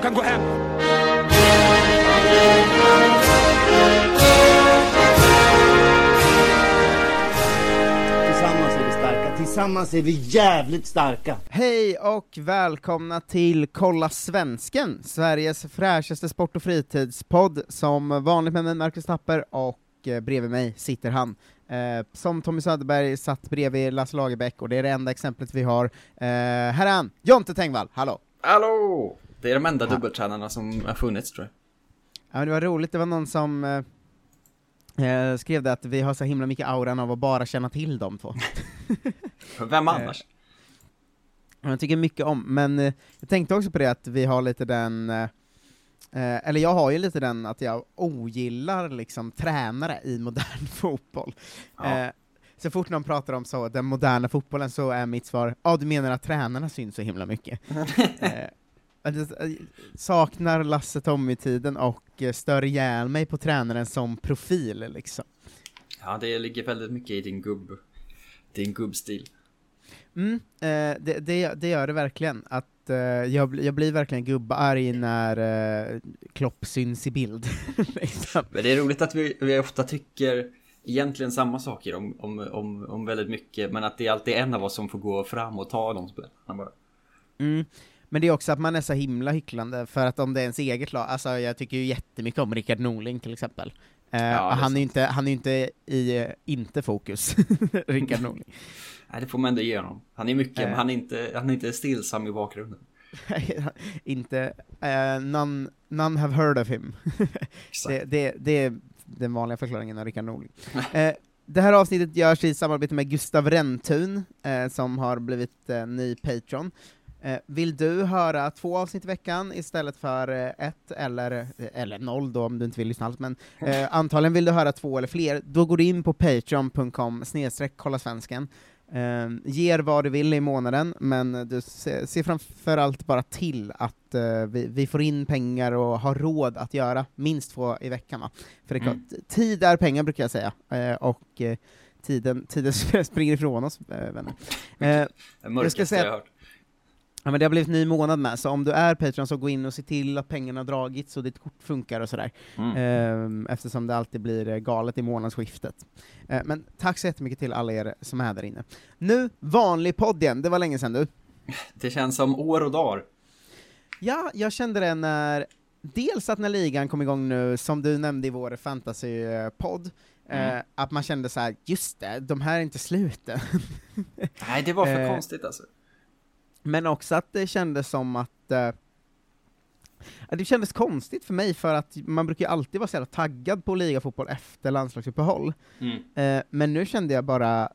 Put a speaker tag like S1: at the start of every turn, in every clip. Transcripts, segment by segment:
S1: De kan gå hem.
S2: Tillsammans är vi starka, tillsammans är vi jävligt starka.
S3: Hej och välkomna till Kolla Svensken, Sveriges fräschaste sport och fritidspodd, som vanligt med mig Marcus Tapper, och eh, bredvid mig sitter han. Eh, som Tommy Söderberg satt bredvid Lasse Lagerbäck, och det är det enda exemplet vi har. Eh, här är han, Jonte Tengvall, hallå!
S4: Hallå! Det är de enda dubbeltränarna som har funnits tror jag.
S3: Ja, men det var roligt, det var någon som eh, eh, skrev det att vi har så himla mycket auran av att bara känna till de två.
S4: Vem annars?
S3: Jag tycker mycket om, men eh, jag tänkte också på det att vi har lite den, eh, eh, eller jag har ju lite den att jag ogillar liksom tränare i modern fotboll.
S4: Ja.
S3: Eh, så fort någon pratar om så, den moderna fotbollen, så är mitt svar ja, du menar att tränarna syns så himla mycket. eh, eh, saknar Lasse Tommy-tiden och eh, stör ihjäl mig på tränaren som profil liksom.
S4: Ja, det ligger väldigt mycket i din gubb, din gubbstil.
S3: Mm, eh, det, det, det gör det verkligen, att eh, jag, jag blir verkligen gubbarg när eh, Klopp syns i bild. liksom.
S4: Men det är roligt att vi, vi ofta tycker egentligen samma saker om, om, om, om väldigt mycket, men att det är alltid en av oss som får gå fram och ta de spelarna bara.
S3: mm. Men det är också att man är så himla hycklande, för att om det är ens eget lag, alltså jag tycker ju jättemycket om Rickard Norling till exempel. Eh,
S4: är
S3: och han är ju inte, han är inte i, inte fokus, Rickard Norling.
S4: Nej, det får man ändå ge honom. Han är mycket,
S3: Eh.
S4: men han är inte, han är inte stillsam i bakgrunden.
S3: inte, eh, none, none have heard of him. det, det, det är den vanliga förklaringen av Rickard Norling. det här avsnittet görs i samarbete med Gustav Rentun, eh, som har blivit ny Patreon. Eh, vill du höra två avsnitt i veckan istället för eh, ett, eller, eh, eller noll då om du inte vill lyssna alls, men eh, antagligen vill du höra två eller fler, då går du in på patreon.com snedstreck kolla svensken. Eh, ger vad du vill i månaden, men du ser, ser framförallt bara till att eh, vi, vi får in pengar och har råd att göra minst två i veckan. Va? För det är
S4: Mm.
S3: klart, tid är pengar brukar jag säga, och tiden, tiden springer ifrån oss, vänner. Eh,
S4: Det
S3: jag
S4: mörkaste
S3: ska
S4: jag,
S3: säga-
S4: har hört.
S3: Ja, men det har blivit ny månad med, så om du är Patreon så gå in och se till att pengarna dragits och ditt kort funkar och sådär.
S4: Mm.
S3: Ehm, eftersom det alltid blir eh, galet i månadsskiftet. Eh, men tack så jättemycket till alla er som är där inne. Nu, vanlig podd igen, det var länge sedan du.
S4: Det känns som år och dagar.
S3: Ja, jag kände det när, dels att när ligan kom igång nu, som du nämnde i vår fantasypodd,
S4: Mm.
S3: eh, att man kände så här: just det, de här är inte slut.
S4: Nej, det var för
S3: Eh,
S4: konstigt alltså.
S3: Men också att det kändes som att eh, det kändes konstigt för mig, för att man brukar ju alltid vara så jävla taggad på ligafotboll efter landslagsuppehåll.
S4: Mm.
S3: Eh, men nu kände jag bara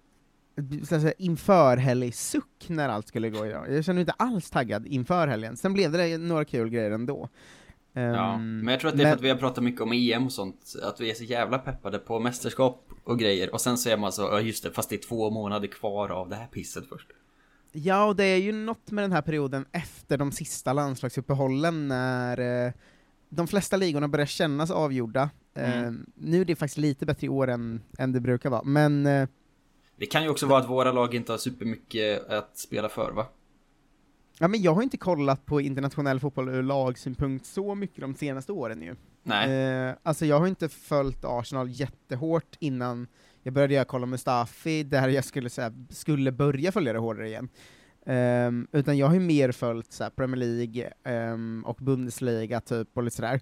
S3: så säga, inför helg suck när allt skulle gå idag. Jag kände mig inte alls taggad inför helgen. Sen blev det några kul grejer ändå.
S4: Ja,
S3: Ehm,
S4: men jag tror att det är för att vi har pratat mycket om EM och sånt, att vi är så jävla peppade på mästerskap och grejer, och sen så är man så, ja just det, fast det är två månader kvar av det här pisset först.
S3: Ja, och det är ju något med den här perioden efter de sista landslagsuppehållen när eh, de flesta ligorna börjar kännas avgjorda, Eh, nu är det faktiskt lite bättre i år än, än det brukar vara, men eh,
S4: Det kan ju också vara att våra lag inte har supermycket att spela för va?
S3: Ja men jag har inte kollat på internationell fotboll ur lagsynpunkt så mycket de senaste åren ju.
S4: Nej.
S3: Eh, alltså jag har inte följt Arsenal jättehårt innan jag började göra kolla Mustafi, där jag skulle, så här, skulle börja följa det hårdare igen. Ehm, utan jag har ju mer följt så här, Premier League ehm, och Bundesliga typ, och lite sådär.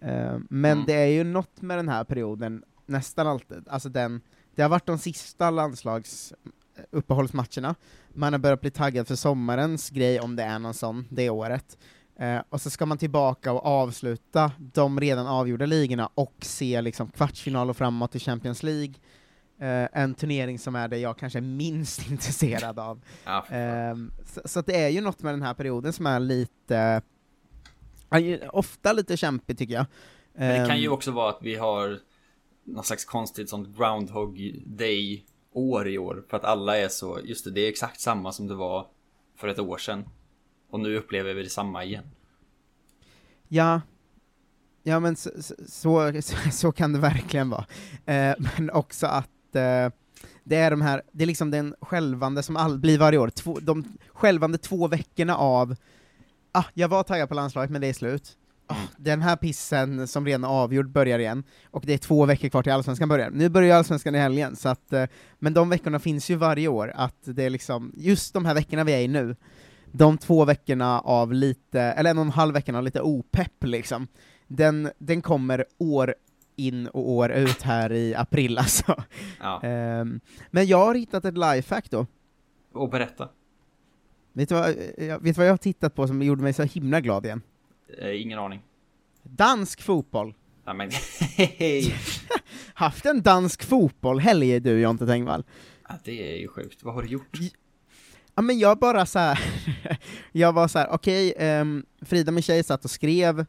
S3: Ehm, men
S4: Mm.
S3: det är ju något med den här perioden, nästan alltid, alltså den, det har varit de sista landslags uppehållsmatcherna, man har börjat bli taggad för sommarens grej, om det är någon sån, det året. Eh, och så ska man tillbaka och avsluta de redan avgjorda ligorna och se liksom kvartsfinal och framåt i Champions League. Eh, en turnering som är det jag kanske är minst intresserad av.
S4: Ja,
S3: Ehm, så, så det är ju något med den här perioden som är lite, ofta lite kämpig tycker jag.
S4: Men det kan ju
S3: Ehm,
S4: också vara att vi har någon slags konstigt sånt Groundhog Day år i år. För att alla är så, just det, det är exakt samma som det var för ett år sedan. Och nu upplever vi det samma igen.
S3: Ja, ja men så, så, så, så kan det verkligen vara. Eh, men också att eh, det är de här, det är liksom den skälvande som all, blir varje år, två, de skälvande två veckorna av ah, jag var taggad på landslaget men det är slut. Ah, den här pissen som redan är avgjord börjar igen, och det är två veckor kvar till Allsvenskan börjar. Nu börjar Allsvenskan i helgen, så att, eh, men de veckorna finns ju varje år, att det är liksom, just de här veckorna vi är i nu, de två veckorna av lite, eller en och en halv veckan av lite opepp liksom, den, den kommer år in och år ut här i april alltså.
S4: Ja.
S3: Ehm, men jag har hittat ett lifehack då.
S4: Och berätta.
S3: Vet du, vad, jag- vet du vad jag har tittat på som gjorde mig så himla glad igen?
S4: Eh, ingen aning.
S3: Dansk fotboll.
S4: Ja, men
S3: Haft en dansk fotbollhelg du Jonte Tengvall.
S4: ja, det är ju sjukt. Vad har du gjort?
S3: Ja men jag bara så här. jag var så här: okej, ehm, Frida min tjej satt och skrev,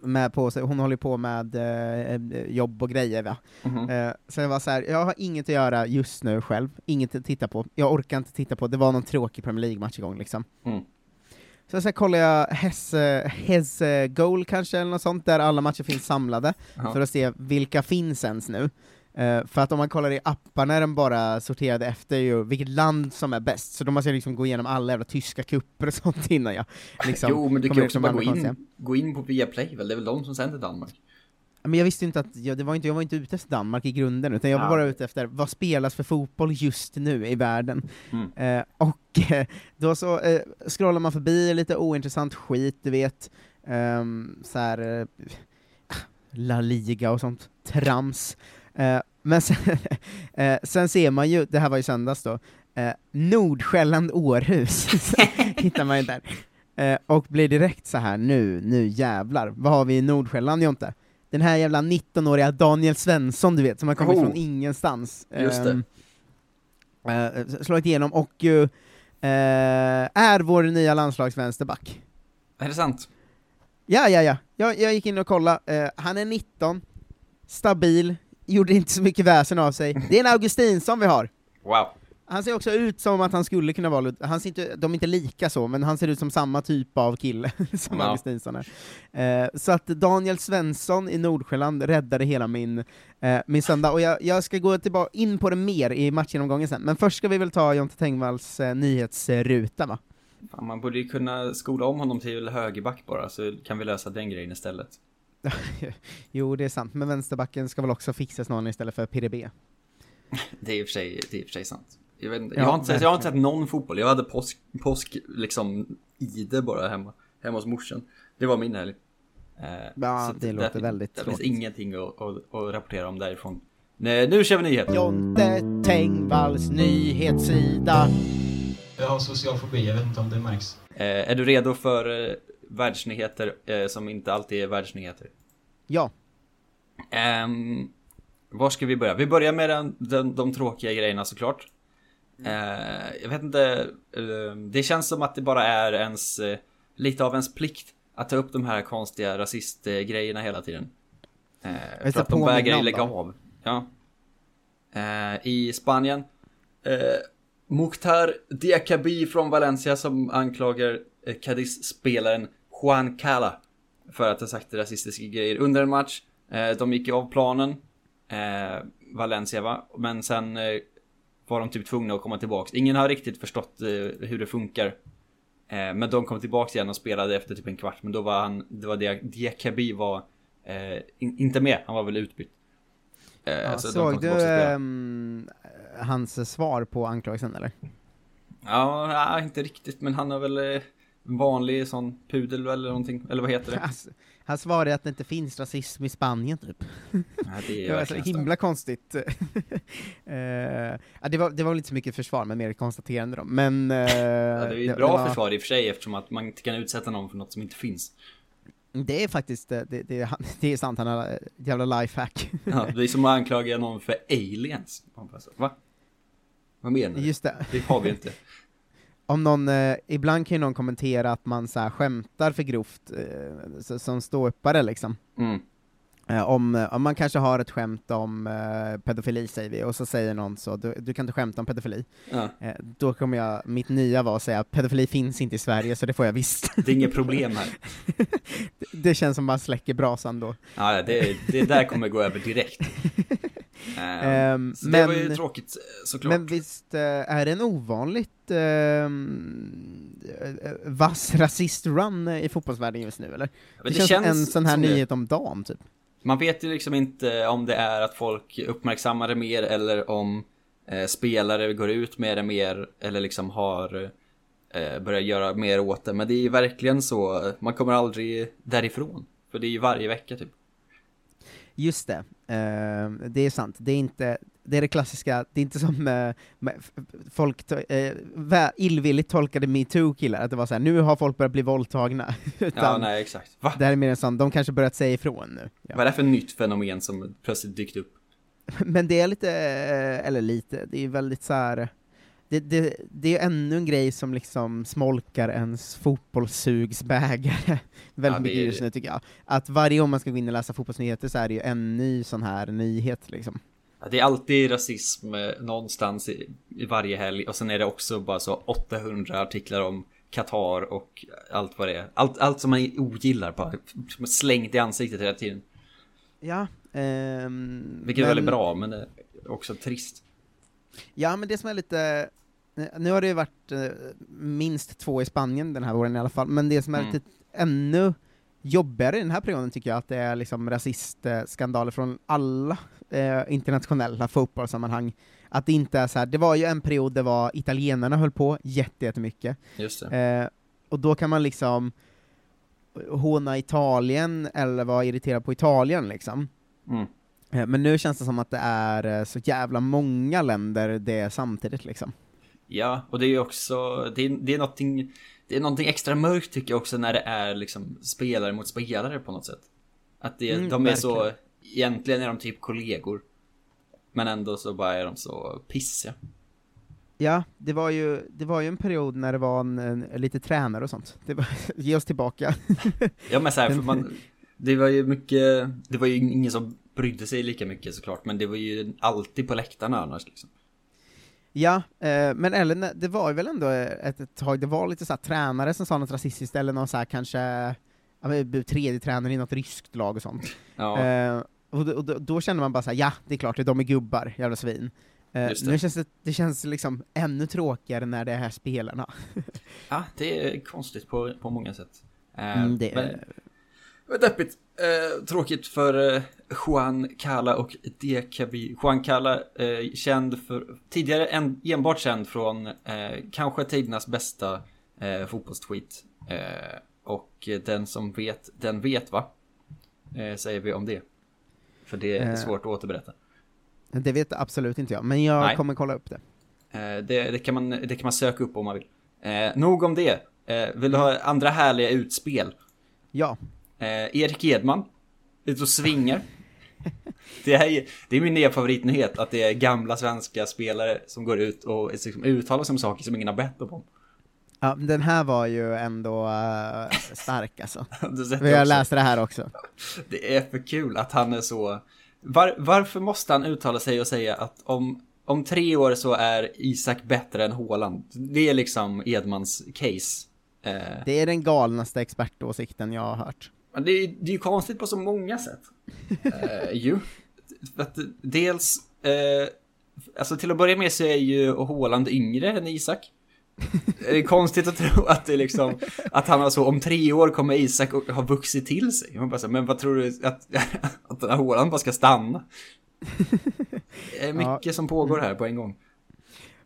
S3: med på, hon håller på med eh, jobb och grejer va.
S4: Mhm.
S3: Eh, så jag var så här, jag har inget att göra just nu själv, inget att titta på, jag orkar inte titta på, det var någon tråkig Premier League-match igång liksom.
S4: Mm.
S3: Så så kollar jag Hess, Hess Goal kanske, eller något sånt, där alla matcher finns samlade,
S4: Ja.
S3: för att se vilka finns ens nu. Eh, för att om man kollar i apparna är den bara sorterade efter ju vilket land som är bäst, så då måste jag liksom gå igenom alla jävla tyska kupper och sånt innan jag liksom
S4: jo, men du kan ju
S3: ner
S4: också bara gå in, gå in på Viaplay väl? Det är väl de som sänder Danmark?
S3: Men jag visste inte att, jag, det var inte, jag var inte ute efter Danmark i grunden, utan jag var
S4: Ja.
S3: bara ute efter vad spelas för fotboll just nu i världen.
S4: Mm.
S3: Eh, och eh, då så eh, scrollar man förbi lite ointressant skit, du vet, ehm, så här, La Liga och sånt trams. Eh, men sen, eh, sen ser man ju, det här var ju söndags då, eh, Nordsjälland-Århus, hittar man ju där. Eh, och blir direkt så här nu, nu jävlar, vad har vi i Nordsjälland Jonte? Den här jävla 19-åriga Daniel Svensson du vet, som har kommit
S4: Oh.
S3: från ingenstans.
S4: Just det.
S3: Ehm, eh, slagit igenom, och ju eh, är vår nya landslagsvänsterback.
S4: Är det sant?
S3: Ja, ja, ja. Jag, jag gick in och kollade, eh, han är 19, stabil, gjorde inte så mycket väsen av sig. Det är en Augustinsson vi har.
S4: Wow.
S3: Han ser också ut som att han skulle kunna vara han ser inte, de är inte lika så, men han ser ut som samma typ av kille som
S4: Ja.
S3: Augustinsson är. Eh, så att Daniel Svensson i Nordsjälland räddade hela min, eh, min söndag, och jag, jag ska gå tillbaka in på det mer i matchgenomgången sen, men först ska vi väl ta Jonte Tengvalls eh, nyhetsruta va?
S4: Fan, man borde ju kunna skola om honom till högerback bara, så kan vi lösa den grejen istället.
S3: jo, det är sant, men vänsterbacken ska väl också fixas någon istället för PDB.
S4: Det är i och för sig, det är i och för sig sant. Jag, vet, inte-
S3: Ja,
S4: jag, har inte, sett- jag har inte sett någon fotboll. Jag hade påsk, påsk liksom ide bara hemma, hemma hos morsan. Det var min helg. Eh,
S3: Ja,
S4: så
S3: det låter
S4: där-
S3: väldigt
S4: Det finns ingenting att, att, att rapportera om därifrån. Nej, nu kör vi nyheter.
S3: Jonte Tengvalls nyhetssida.
S5: Jag har social fobi, jag vet inte om det märks.
S4: Eh, är du redo för eh, världsnyheter eh, som inte alltid är världsnyheter?
S3: Ja.
S4: Um, var ska vi börja? Vi börjar med den, den, de tråkiga grejerna såklart. Eh, jag vet inte, eh, det känns som att det bara är ens, eh, lite av ens plikt att ta upp de här konstiga rasistgrejerna hela tiden. Eh, för att de vägrar lägga av. Ja. I Spanien, Mukhtar Diakaby från Valencia som anklagar Cadiz-spelaren Juan Cala för att ha sagt rasistiska grejer under en match. Eh, de gick av planen, eh, Valencia va, men sen eh, var de typ tvungna att komma tillbaks. Ingen har riktigt förstått hur det funkar. Men de kom tillbaks igen och spelade efter typ en kvart, men då var han, det var det, Diakaby var in, inte med, han var väl utbytt.
S3: Ja,
S4: så
S3: såg du ehm, hans svar på anklagelsen eller?
S4: Ja, inte riktigt, men han har väl en vanlig sån pudel eller någonting, eller vad heter det?
S3: Alltså, han svarade att det inte finns rasism i Spanien typ.
S4: Ja, det är
S3: det var så
S4: verkligen
S3: himla konstigt. Ja, det, var, det var väl inte så mycket försvar, men mer konstaterande då. Men... eh,
S4: Ja, det är ett bra
S3: det var-
S4: försvar i och för sig eftersom att man inte kan utsätta någon för något som inte finns.
S3: Det är faktiskt, eh, det, det, det är sant, han har ett jävla lifehack.
S4: Ja, det är som att anklaga någon för aliens. Man bara så, Va? Vad menar du?
S3: Just det.
S4: Det har vi inte.
S3: Om någon, eh, ibland kan ju någon kommentera att man så här skämtar för grovt, eh, så, som ståuppare liksom.
S4: Mm.
S3: Eh, om, om man kanske har ett skämt om eh, pedofili säger vi, och så säger någon så, du, du kan inte skämta om pedofili.
S4: Ja.
S3: Eh, då kommer jag, mitt nya var att säga, pedofili finns inte i Sverige, så det får jag visst.
S4: Det är inget problem här.
S3: det, det känns som man släcker brasan då.
S4: Ja, det, det där kommer gå över direkt. Ehm, så det var
S3: men-
S4: ju tråkigt eh, såklart.
S3: Men visst eh, är det en ovanligt ehm, eh, vass rasist-run i fotbollsvärlden just nu, eller?
S4: men
S3: det,
S4: det
S3: känns,
S4: känns
S3: en sån här
S4: det.
S3: nyhet om dagen, typ.
S4: Man vet ju liksom inte om det är att folk uppmärksammar det mer eller om eh, spelare går ut med det mer eller liksom har eh, börjat göra mer åt det. Men det är ju verkligen så, man kommer aldrig därifrån. För det är ju varje vecka typ.
S3: Just det, eh, det är sant. Det är inte, det är det klassiska, det är inte som eh, f- folk to- eh, vä- illvilligt tolkade metoo-killar, att det var så här, nu har folk börjat bli våldtagna. Utan
S4: Ja, nej exakt. Va?
S3: Det här är mer en sån, de kanske börjat säga ifrån nu. Ja.
S4: Vad är det för nytt fenomen som plötsligt dykt upp?
S3: Men det är lite, eh, eller lite, det är väldigt så här. Det, det, det är ännu en grej som liksom smolkar ens fotbollssugsbägare väldigt
S4: det
S3: mycket
S4: är-
S3: just nu tycker jag. Att varje gång man ska gå in och läsa fotbollsnyheter så är det ju en ny sån här nyhet liksom.
S4: Ja, Det är alltid rasism eh, någonstans i, i varje helg och sen är det också bara så 800 artiklar om Qatar och allt vad det är. Allt, allt som man ogillar bara är slängt i ansiktet hela tiden.
S3: Ja, ehm,
S4: Vilket är
S3: men-
S4: väldigt bra men det är också trist.
S3: Ja, men det som är lite, nu har det ju varit eh, minst två i Spanien den här våren i alla fall, men det som är
S4: Mm.
S3: lite ännu jobbigare i den här perioden tycker jag att det är liksom rasistskandaler från alla eh, internationella fotbollssammanhang. Att det inte är så här, det var ju en period där var italienarna höll på jätte- jättemycket.
S4: Just.
S3: Eh, och då kan man liksom håna Italien eller vara irriterad på Italien liksom.
S4: Mm.
S3: Eh, Men nu känns det som att det är eh, så jävla många länder det samtidigt liksom.
S4: Ja, och det är ju också, det är, det är någonting, det är någonting extra mörkt tycker jag också när det är liksom spelare mot spelare på något sätt. Att det,
S3: Mm,
S4: de är så,
S3: verkligen.
S4: egentligen är de typ kollegor. Men ändå så bara är de så pissiga.
S3: Ja, det var ju, det var ju en period när det var en, en, lite tränare och sånt. Det var, ge oss tillbaka.
S4: Ja men så här, för man, det var ju mycket, det var ju ingen som brydde sig lika mycket såklart, men det var ju alltid på läktarna annars liksom.
S3: Ja, eh, men eller nej, det var ju väl ändå ett, ett tag, det var lite så här tränare som sa något rasistiskt, eller någon så här kanske, ja, tredje tränare i något ryskt lag och sånt.
S4: Ja.
S3: Eh, och då, och då, då känner man bara såhär, ja, det är klart, de är gubbar, jävla svin. Eh, nu känns det, det känns liksom ännu tråkigare när det är spelarna.
S4: Ja, det är konstigt på, på många sätt. Eh,
S3: Mm, det
S4: men, men deppigt. Eh, tråkigt för eh, Juan Cala och Diakaby. Juan Cala, eh, känd för, tidigare en, enbart känd från eh, kanske tidernas bästa eh, fotbollstweet. Eh, och den som vet, den vet va? Säger vi om det. För det är svårt att återberätta.
S3: Det vet absolut inte jag, men jag
S4: Nej.
S3: kommer kolla upp det.
S4: Det, det, kan man, det kan man söka upp om man vill. Nog om det. Vill du ha andra härliga utspel?
S3: Ja.
S4: Eh, Erik Edman. Ute och svingar. Det, här är, det är min nya favoritnyhet, att det är gamla svenska spelare som går ut och liksom uttalar sig om saker som ingen har bett om.
S3: Ja, men den här var ju ändå eh, stark alltså. Jag
S4: också?
S3: läste det här också.
S4: Det är för kul att han är så... Var, varför måste han uttala sig och säga att om, om tre år så är Isak bättre än Haaland? Det är liksom Edmans case. Eh,
S3: Det är den galnaste expertåsikten jag har hört.
S4: Men det är, det är ju konstigt på så många sätt. eh, ju. För att dels, eh, alltså till att börja med så är ju Håland yngre än Isak. Det är konstigt att tro att det liksom, att han alltså om tre år kommer Isak och har vuxit till sig. Man bara så, men vad tror du att, att Håland bara ska stanna? Det är mycket
S3: Ja.
S4: som pågår här på en gång.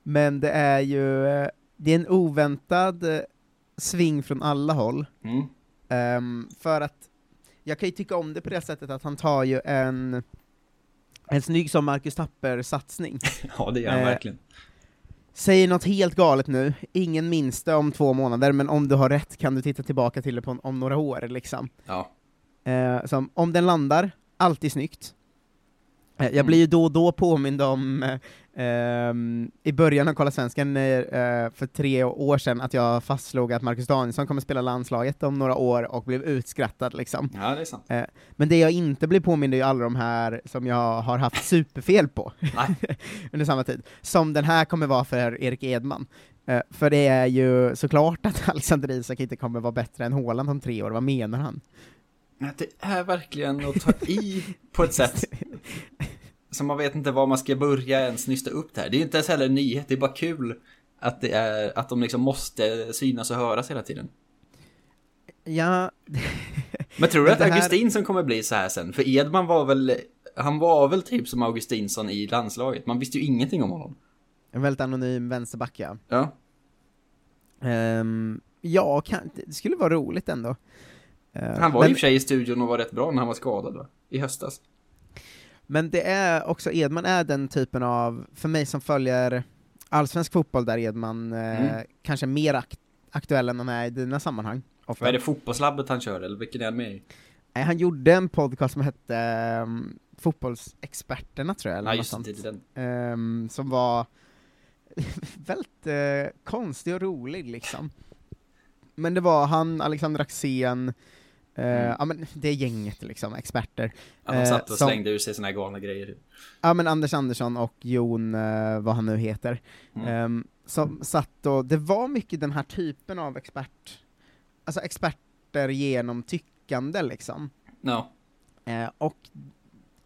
S3: Men det är ju, eh, det är en oväntad eh, sving från alla håll.
S4: Mm.
S3: Ehm, för att, jag kan ju tycka om det på det sättet att han tar ju en, en snygg som Marcus Tapper-satsning.
S4: Ja, det gör han
S3: Eh,
S4: verkligen.
S3: Säger något helt galet nu, ingen minns det om två månader, men om du har rätt kan du titta tillbaka till det på, om några år liksom.
S4: Ja.
S3: Eh, som, om den landar, alltid snyggt. Eh, jag blir ju då och då påmind om, eh, ehm, i början av Kolla Svensken, eh, för tre år sedan, att jag fastslog att Marcus Danielsson kommer spela landslaget om några år och blev utskrattad liksom.
S4: Ja, det är sant.
S3: Eh, men det jag inte blir påmind är ju alla de här som jag har haft superfel på under samma tid, som den här kommer vara för Erik Edman. Eh, för det är ju såklart att Alexander Isak inte kommer vara bättre än Haaland om tre år, vad menar han?
S4: Det är verkligen att ta i på ett sätt som man vet inte var man ska börja ens nysta upp det här. Det är ju inte ens heller en nyhet, det är bara kul att det är, att de liksom måste synas och höras hela tiden.
S3: Ja,
S4: Men tror du att
S3: här-
S4: Augustin som kommer bli så här sen? För Edman var väl, han var väl typ som Augustinsson i landslaget, man visste ju ingenting om honom.
S3: en väldigt anonym vänsterback ja.
S4: Ja.
S3: Ehm, ja, kan, det skulle vara roligt ändå. Eh,
S4: Han var
S3: men,
S4: i och för sig i studion och var rätt bra när han var skadad va? I höstas.
S3: men det är också, Edman är den typen av, för mig som följer allsvensk fotboll där Edman eh,
S4: Mm.
S3: kanske är mer ak- aktuell än han är i dina sammanhang. ofta.
S4: Vad är det fotbollslabbet han kör eller vilken är han med i?
S3: Nej, han gjorde en podcast som hette um, Fotbollsexperterna tror jag, eller
S4: Ja
S3: något
S4: just
S3: sånt.
S4: är den.
S3: Ehm, som var väldigt eh, konstig och rolig liksom. Men det var han, Alexander Axén, eh, ja men det gänget liksom, experter.
S4: Ja, de
S3: eh,
S4: satt och
S3: som-
S4: slängde ur sig såna här galna grejer.
S3: Ja men Anders Andersson och Jon, eh, vad han nu heter,
S4: Mm.
S3: ehm, som satt och, det var mycket den här typen av expert, alltså experter genom tyckande liksom.
S4: Ja.
S3: Eh, och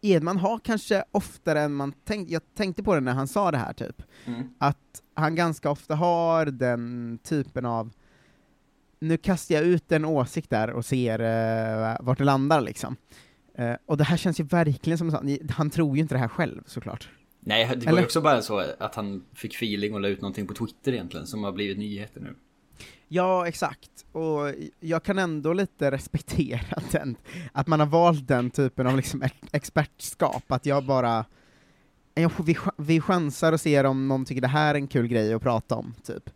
S3: Edman har kanske oftare än man tänkt, jag tänkte på det när han sa det här typ,
S4: Mm.
S3: att han ganska ofta har den typen av nu kastar jag ut en åsikt där och ser eh, vart det landar liksom. Eh, och det här känns ju verkligen som, ni- han tror ju inte det här själv såklart.
S4: Nej, det var ju också bara så att han fick feeling och la ut någonting på Twitter egentligen som har blivit nyheter nu.
S3: Ja, exakt. Och jag kan ändå lite respektera den, att man har valt den typen av liksom ex- expertskap, att jag bara vi, vi chansar och ser om någon tycker det här är en kul grej att prata om, typ.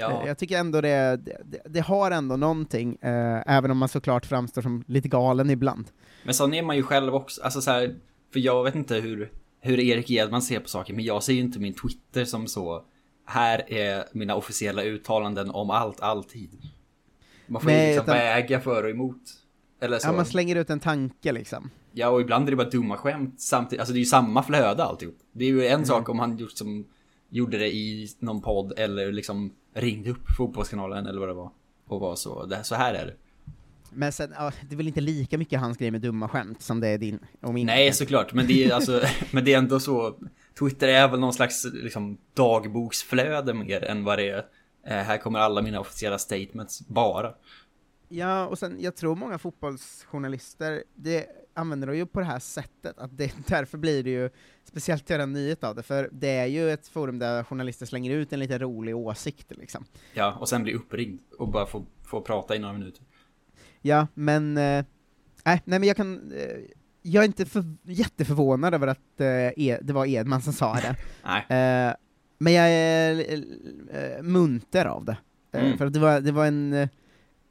S4: Ja.
S3: Eh, Jag tycker ändå det, det, det har ändå någonting, eh, även om man såklart framstår som lite galen ibland.
S4: Men sån är man ju själv också, alltså så här, för jag vet inte hur, hur Erik Edman ser på saker, men jag ser ju inte min Twitter som så, här är mina officiella uttalanden om allt, alltid. Man får ju
S3: Nej,
S4: liksom
S3: utan-
S4: väga för och emot. Eller så.
S3: Ja, man slänger ut en tanke liksom.
S4: Ja, och ibland är det bara dumma skämt samtidigt. Alltså det är ju samma flöde alltihop. Det är ju en
S3: Mm.
S4: sak om han gjort som, gjorde det i någon podd eller liksom ringde upp fotbollskanalen eller vad det var. Och var så, det, så här är det.
S3: Men sen, ja, det är väl inte lika mycket hans grej med dumma skämt som det är din och min.
S4: Nej, såklart. Men det är alltså, men det är ändå så. Twitter är väl någon slags liksom dagboksflöde mer än vad det är. Eh, här kommer alla mina officiella statements bara.
S3: Ja, och sen, jag tror många fotbollsjournalister, det använder de ju på det här sättet, att det, därför blir det ju speciellt göra en nyhet av det, för det är ju ett forum där journalister slänger ut en lite rolig åsikt liksom.
S4: Ja, och sen bli uppringd och bara få, få prata i några minuter.
S3: Ja, men, eh, nej, nej men jag kan, eh, jag är inte för, jätteförvånad över att eh, e, det var Edman som sa det.
S4: Nej.
S3: Eh, men jag är eh, munter av det. Eh,
S4: Mm.
S3: För att det var, det var en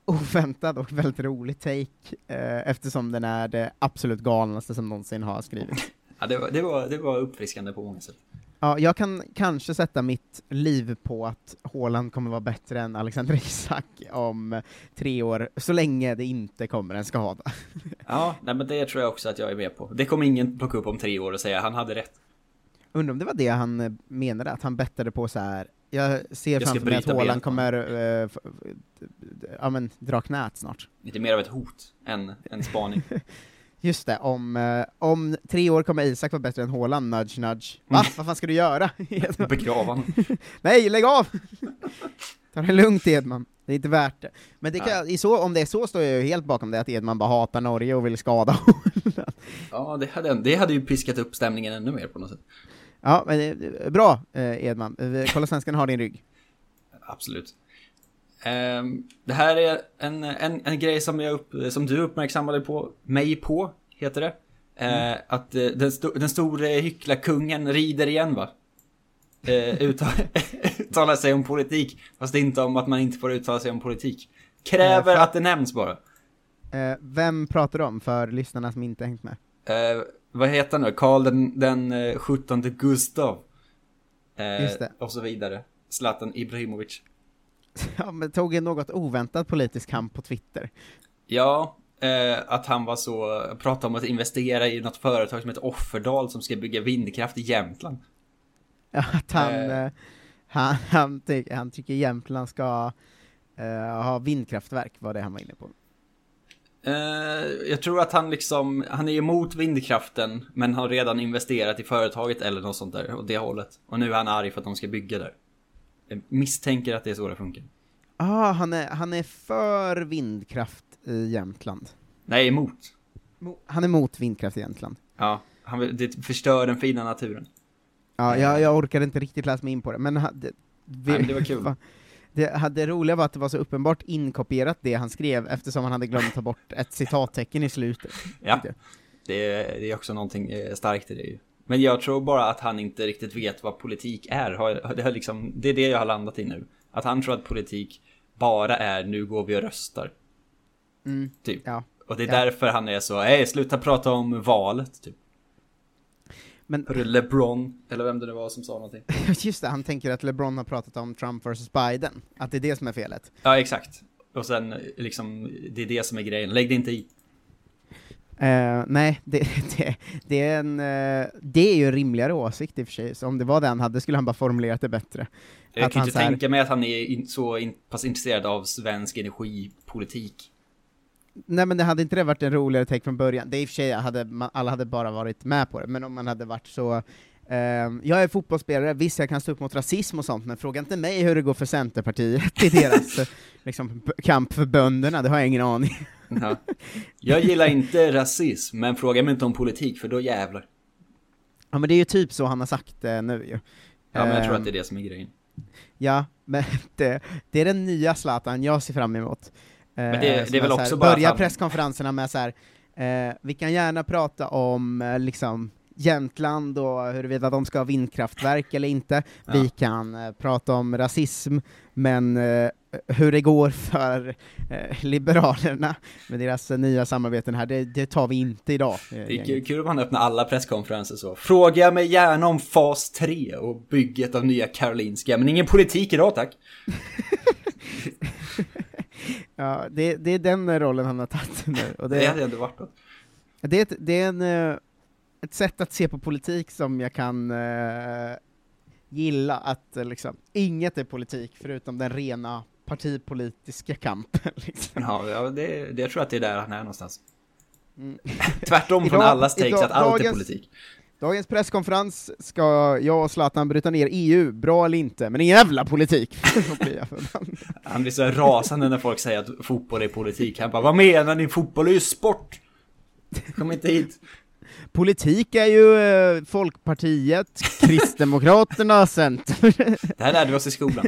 S3: oväntad och väldigt rolig take, eh, eftersom den är det absolut galnaste som någonsin har skrivits.
S4: Ja, det var, det var, det var uppfriskande på många sätt.
S3: Ja, jag kan kanske sätta mitt liv på att Haaland kommer vara bättre än Alexander Isak om tre år, så länge det inte kommer en skada.
S4: Ja, nej men det tror jag också att jag är med på. Det kommer ingen plocka upp om tre år och säga han hade rätt.
S3: Undrar om det var det han eh, menade, att han bettade på så här Jag ser
S4: Jag
S3: framför mig att
S4: benet.
S3: kommer f- ja, men, dra knät snart.
S4: Lite mer av ett hot än en spaning.
S3: Just det, om, eh, om tre år kommer Isak vara bättre än Haaland, nudge nudge. Va? Vad fan ska du göra?
S4: Begrava honom.
S3: Nej, lägg av! Ta det lugnt Edman, det är inte värt det. Men det kan, i så, om det är så står jag ju helt bakom det, att Edman bara hatar Norge och vill skada Haaland.
S4: Ja, det hade, det hade ju piskat upp stämningen ännu mer på något sätt.
S3: Ja, men eh, bra eh, Edman, Eh, Kolla Svenskan har din rygg.
S4: Absolut. Ehm, det här är en, en, en grej som, jag upp, som du uppmärksammade på, mig på, heter det. Eh, Att den, sto, den store hycklarkungen rider igen va? Uttal, uttalar sig om politik, fast inte om att man inte får uttala sig om politik. Kräver att det nämns bara.
S3: Vem pratar du om, för lyssnarna som inte hängt med?
S4: Eh, vad heter han nu? Karl den, den eh, 17 Gustav. Eh,
S3: Just det.
S4: Och så vidare. Zlatan Ibrahimovic.
S3: Ja, men tog en något oväntad politisk kamp på Twitter.
S4: Ja, eh, att han var så, pratade om att investera i något företag som heter Offerdal som ska bygga vindkraft i Jämtland.
S3: Ja, att han,
S4: Eh.
S3: eh, han, han, ty han tycker Jämtland ska eh, ha vindkraftverk, var det han var inne på.
S4: Eh, jag tror att han liksom, han är emot vindkraften men har redan investerat i företaget eller något sånt där, åt det hållet. Och nu är han arg för att de ska bygga där. Jag misstänker att det är så det funkar.
S3: Ah, han är, han är för vindkraft i Jämtland.
S4: Nej, emot.
S3: Mo- Han är mot vindkraft i Jämtland.
S4: Ja, han vill, det förstör den fina naturen.
S3: Ja, jag, jag orkade inte riktigt läsa mig in på det, men, det, vi,
S4: Nej, men det var kul.
S3: Det, det roliga var att det var så uppenbart inkopierat det han skrev, eftersom han hade glömt ta bort ett citattecken i slutet.
S4: Ja, det är, det är också någonting eh, starkt i det ju. Men jag tror bara att han inte riktigt vet vad politik är. Det, har liksom, det är det jag har landat i nu. Att han tror att politik bara är nu går vi och röstar.
S3: Mm,
S4: Typ.
S3: ja.
S4: Och det är
S3: Ja.
S4: därför han är så, hej sluta prata om valet. Typ.
S3: Men,
S4: Hörru, LeBron, eller vem det nu var som sa någonting.
S3: just det, han tänker att LeBron har pratat om Trump vs Biden, att det är det som är felet.
S4: Ja, exakt. Och sen liksom, det är det som är grejen. Lägg det inte i.
S3: Eh, nej, det, det, det, är en, eh, det är ju en rimligare åsikt i och för sig, så om det var det han hade skulle han bara formulerat det bättre.
S4: Jag
S3: Att
S4: kan
S3: han
S4: inte
S3: här-
S4: tänka mig att han är in, så in, pass intresserad av svensk energipolitik.
S3: Nej men det hade inte det varit en roligare take från början, det är i och för sig, hade, man, alla hade bara varit med på det, men om man hade varit så ehm, jag är fotbollsspelare, visst jag kan stå upp mot rasism och sånt, men fråga inte mig hur det går för Centerpartiet i deras liksom, kamp för bönderna, det har jag ingen aning.
S4: Ja. Jag gillar inte rasism, men fråga mig inte om politik, för då jävlar.
S3: Ja men det är ju typ så han har sagt eh, nu ju.
S4: Ja, men jag tror
S3: Ehm,
S4: att det är det som är grejen.
S3: Ja, men det, det är den nya Zlatan jag ser fram emot.
S4: Men det-
S3: Eh,
S4: det är väl också bara
S3: Börja presskonferenserna med så här. Eh, vi kan gärna prata om eh, liksom Jämtland och huruvida de ska ha vindkraftverk eller inte. Vi
S4: Ja.
S3: kan eh, prata om rasism, men eh, hur det går för eh, Liberalerna med deras eh, nya samarbeten här, det, det tar vi inte idag. eh,
S4: Det är
S3: gänget.
S4: kul- kul om han öppnar alla presskonferenser så. Fråga mig gärna om fas 3 och bygget av nya Karolinska, men ingen politik idag tack.
S3: Ja, det, det är den rollen han har tagit nu. Och
S4: Det hade ändå varit något.
S3: Det är, ett, det är en, eh, ett sätt att se på politik som jag kan eh, gilla, att eh, liksom, inget är politik förutom den rena partipolitiska kampen. Liksom.
S4: Ja, ja det, det, jag tror att det är där han är någonstans.
S3: Mm.
S4: Tvärtom från
S3: Idag-
S4: allas takes
S3: idag-
S4: att allt är
S3: dagens-
S4: politik.
S3: Dagens presskonferens ska jag och Zlatan bryta ner EU, bra eller inte, men ingen jävla politik!
S4: Han blir så rasande när folk säger att fotboll är politik. Han bara, vad menar ni? Fotboll är ju sport! Kom inte hit.
S3: Politik är ju eh, Folkpartiet, Kristdemokraterna, Centern.
S4: Det här lärde vi oss i skolan.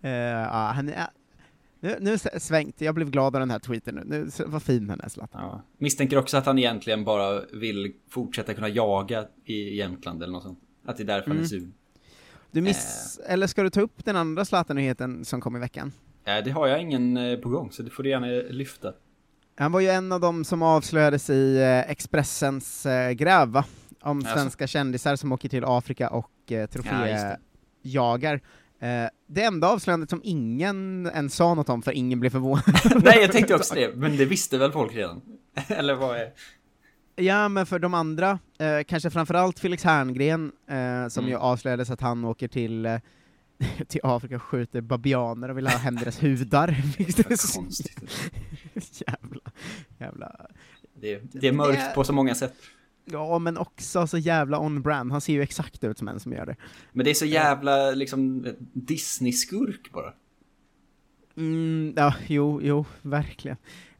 S3: Ja, han är, nu, nu svängt, jag blev glad av den här tweeten nu, nu vad fin han är Zlatan.
S4: Ja. Misstänker också att han egentligen bara vill fortsätta kunna jaga i Jämtland eller något sånt. Att det är därför han är
S3: Mm.
S4: sur.
S3: Du miss, eller ska du ta upp den andra Zlatan-nyheten som kom i veckan?
S4: Eh, Det har jag ingen eh, på gång, så det får du gärna lyfta.
S3: Han var ju en av dem som avslöjades i Expressens gräv, va? Om svenska kändisar som åker till Afrika och eh,
S4: Ja,
S3: troféjagar. Eh, det enda avslöjandet som ingen ens sa något om, för ingen blev förvånad.
S4: Nej, jag tänkte också det, men det visste väl folk redan? eller vad är...
S3: Ja, men för de andra, eh, kanske framförallt Felix Herngren, eh, som
S4: Mm.
S3: ju avslöjades att han åker till, eh, till Afrika och skjuter babianer och vill ha hem deras hudar. Är så jävla, jävla...
S4: Det, det är mörkt på så många sätt.
S3: Ja, men också så jävla on-brand. Han ser ju exakt ut som en som gör det.
S4: Men det är så jävla liksom Disney-skurk bara.
S3: Mm, ja, jo, jo, verkligen.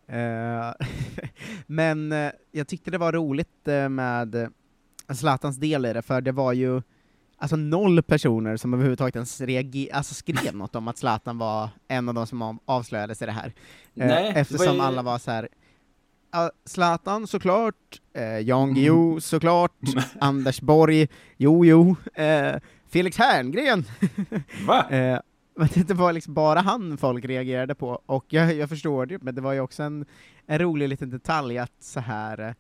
S3: Eh, men eh, jag tyckte det var roligt uh, med uh, Zlatans del i det, för det var ju alltså noll personer som överhuvudtaget ens reager- alltså skrev något om att Zlatan var en av de som avslöjades i det här.
S4: Nej,
S3: eftersom
S4: det var ju...
S3: alla var så här. Zlatan såklart, eh, Jan Guillou såklart, Anders Borg, jo jo, eh, Felix Herngren.
S4: Va?
S3: eh, men det var liksom bara han folk reagerade på, och jag, jag förstår det, men det var ju också en, en rolig liten detalj att så här eh,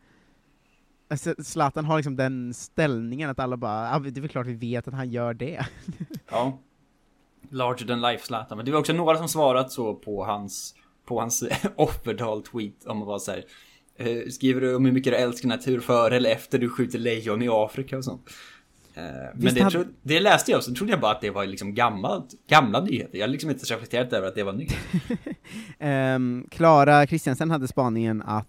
S3: alltså, Zlatan har liksom den ställningen att alla bara, ja, det är väl klart vi vet att han gör det.
S4: Ja. Larger than life Zlatan. Men det var också några som svarat så på hans, på hans offertal-tweet om att vara så här. eh, Skriver du om hur mycket du älskar natur före eller efter du skjuter lejon i Afrika och sånt? Eh, Men det,
S3: hade-
S4: tro, det läste jag och så trodde jag bara att det var liksom gammalt, gamla nyheter. Jag har liksom inte reflekterat över att det var nytt.
S3: Ehm, Klara Kristiansen hade spaningen att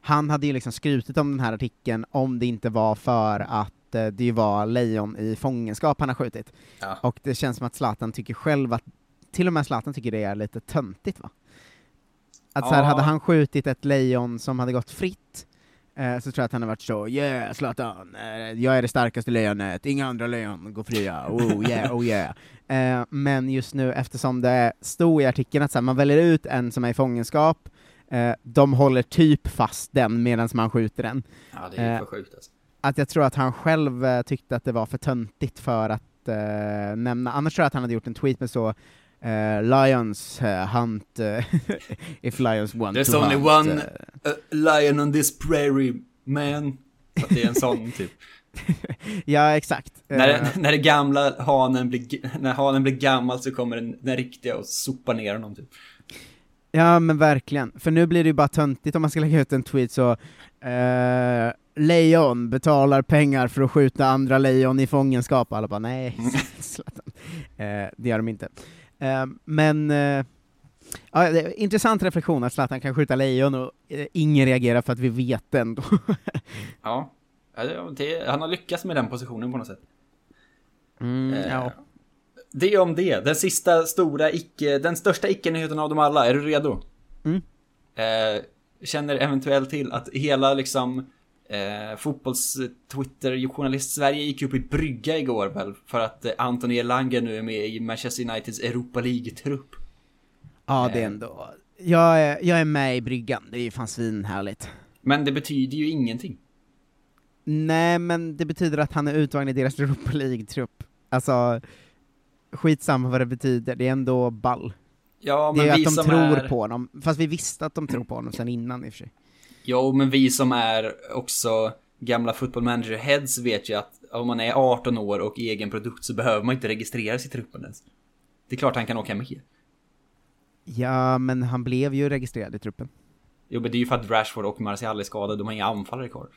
S3: han hade ju liksom skrutit om den här artikeln om det inte var för att eh, det var lejon i fångenskap han har skjutit.
S4: Ja.
S3: Och det känns som att Zlatan tycker själv att, till och med Zlatan tycker det är lite töntigt va? Att så här, hade han skjutit ett lejon som hade gått fritt, eh, så tror jag att han hade varit så yeah Zlatan, eh, jag är det starkaste lejonet, inga andra lejon går fria, oh yeah, oh yeah. Eh, men just nu, eftersom det stod i artikeln att så här, man väljer ut en som är i fångenskap, eh, de håller typ fast den medan man skjuter den.
S4: Ja, det är
S3: Eh,
S4: för sjukt alltså.
S3: Att jag tror att han själv tyckte att det var för töntigt för att nämna, annars tror jag att han hade gjort en tweet med så eh, Lions eh, hunt, eh, if lions want
S4: There's
S3: to
S4: only
S3: hunt,
S4: one uh, lion on this prairie, man. Så att det är en sån typ.
S3: Ja, exakt.
S4: När, när det gamla hanen blir, när hanen blir gammal så kommer den, den riktiga och sopar ner honom typ.
S3: Ja men verkligen, för nu blir det ju bara töntigt om man ska lägga ut en tweet så Lejon betalar pengar för att skjuta andra lejon i fångenskap, alla bara nej, eh, det gör de inte. Eh, men, eh, ja, det är intressant reflektion att Zlatan kan skjuta lejon och eh, ingen reagerar för att vi vet det ändå.
S4: Ja. Det, han har lyckats med den positionen på något sätt.
S3: Mm,
S4: Eh,
S3: ja.
S4: Det om det. Den sista stora icke, den största icke-nyheten av dem alla. Är du redo?
S3: Mm.
S4: Eh, känner eventuellt till att hela liksom eh, fotbolls-Twitter-journalist Sverige gick upp i brygga igår väl? För att eh, Anthony Elanga nu är med i Manchester Uniteds Europa League-trupp.
S3: ja, det är ändå, jag är, jag är med i bryggan, det är ju fan svinhärligt.
S4: Men det betyder ju ingenting.
S3: Nej, men det betyder att han är uttagen i deras Europa League-trupp. Alltså, skitsamma vad det betyder, det är ändå ball.
S4: Ja,
S3: det
S4: men
S3: är
S4: vi
S3: att de tror
S4: är...
S3: på honom, fast vi visste att de tror på honom sen innan i och för sig.
S4: Jo, men vi som är också gamla football manager heads vet ju att om man är 18 år och egen produkt så behöver man inte registrera sig i truppen ens. Det är klart han kan åka med.
S3: Ja, men han blev ju registrerad i truppen.
S4: Jo, men det är ju för att Rashford och Martial är skadade, de har inga anfallare kvar.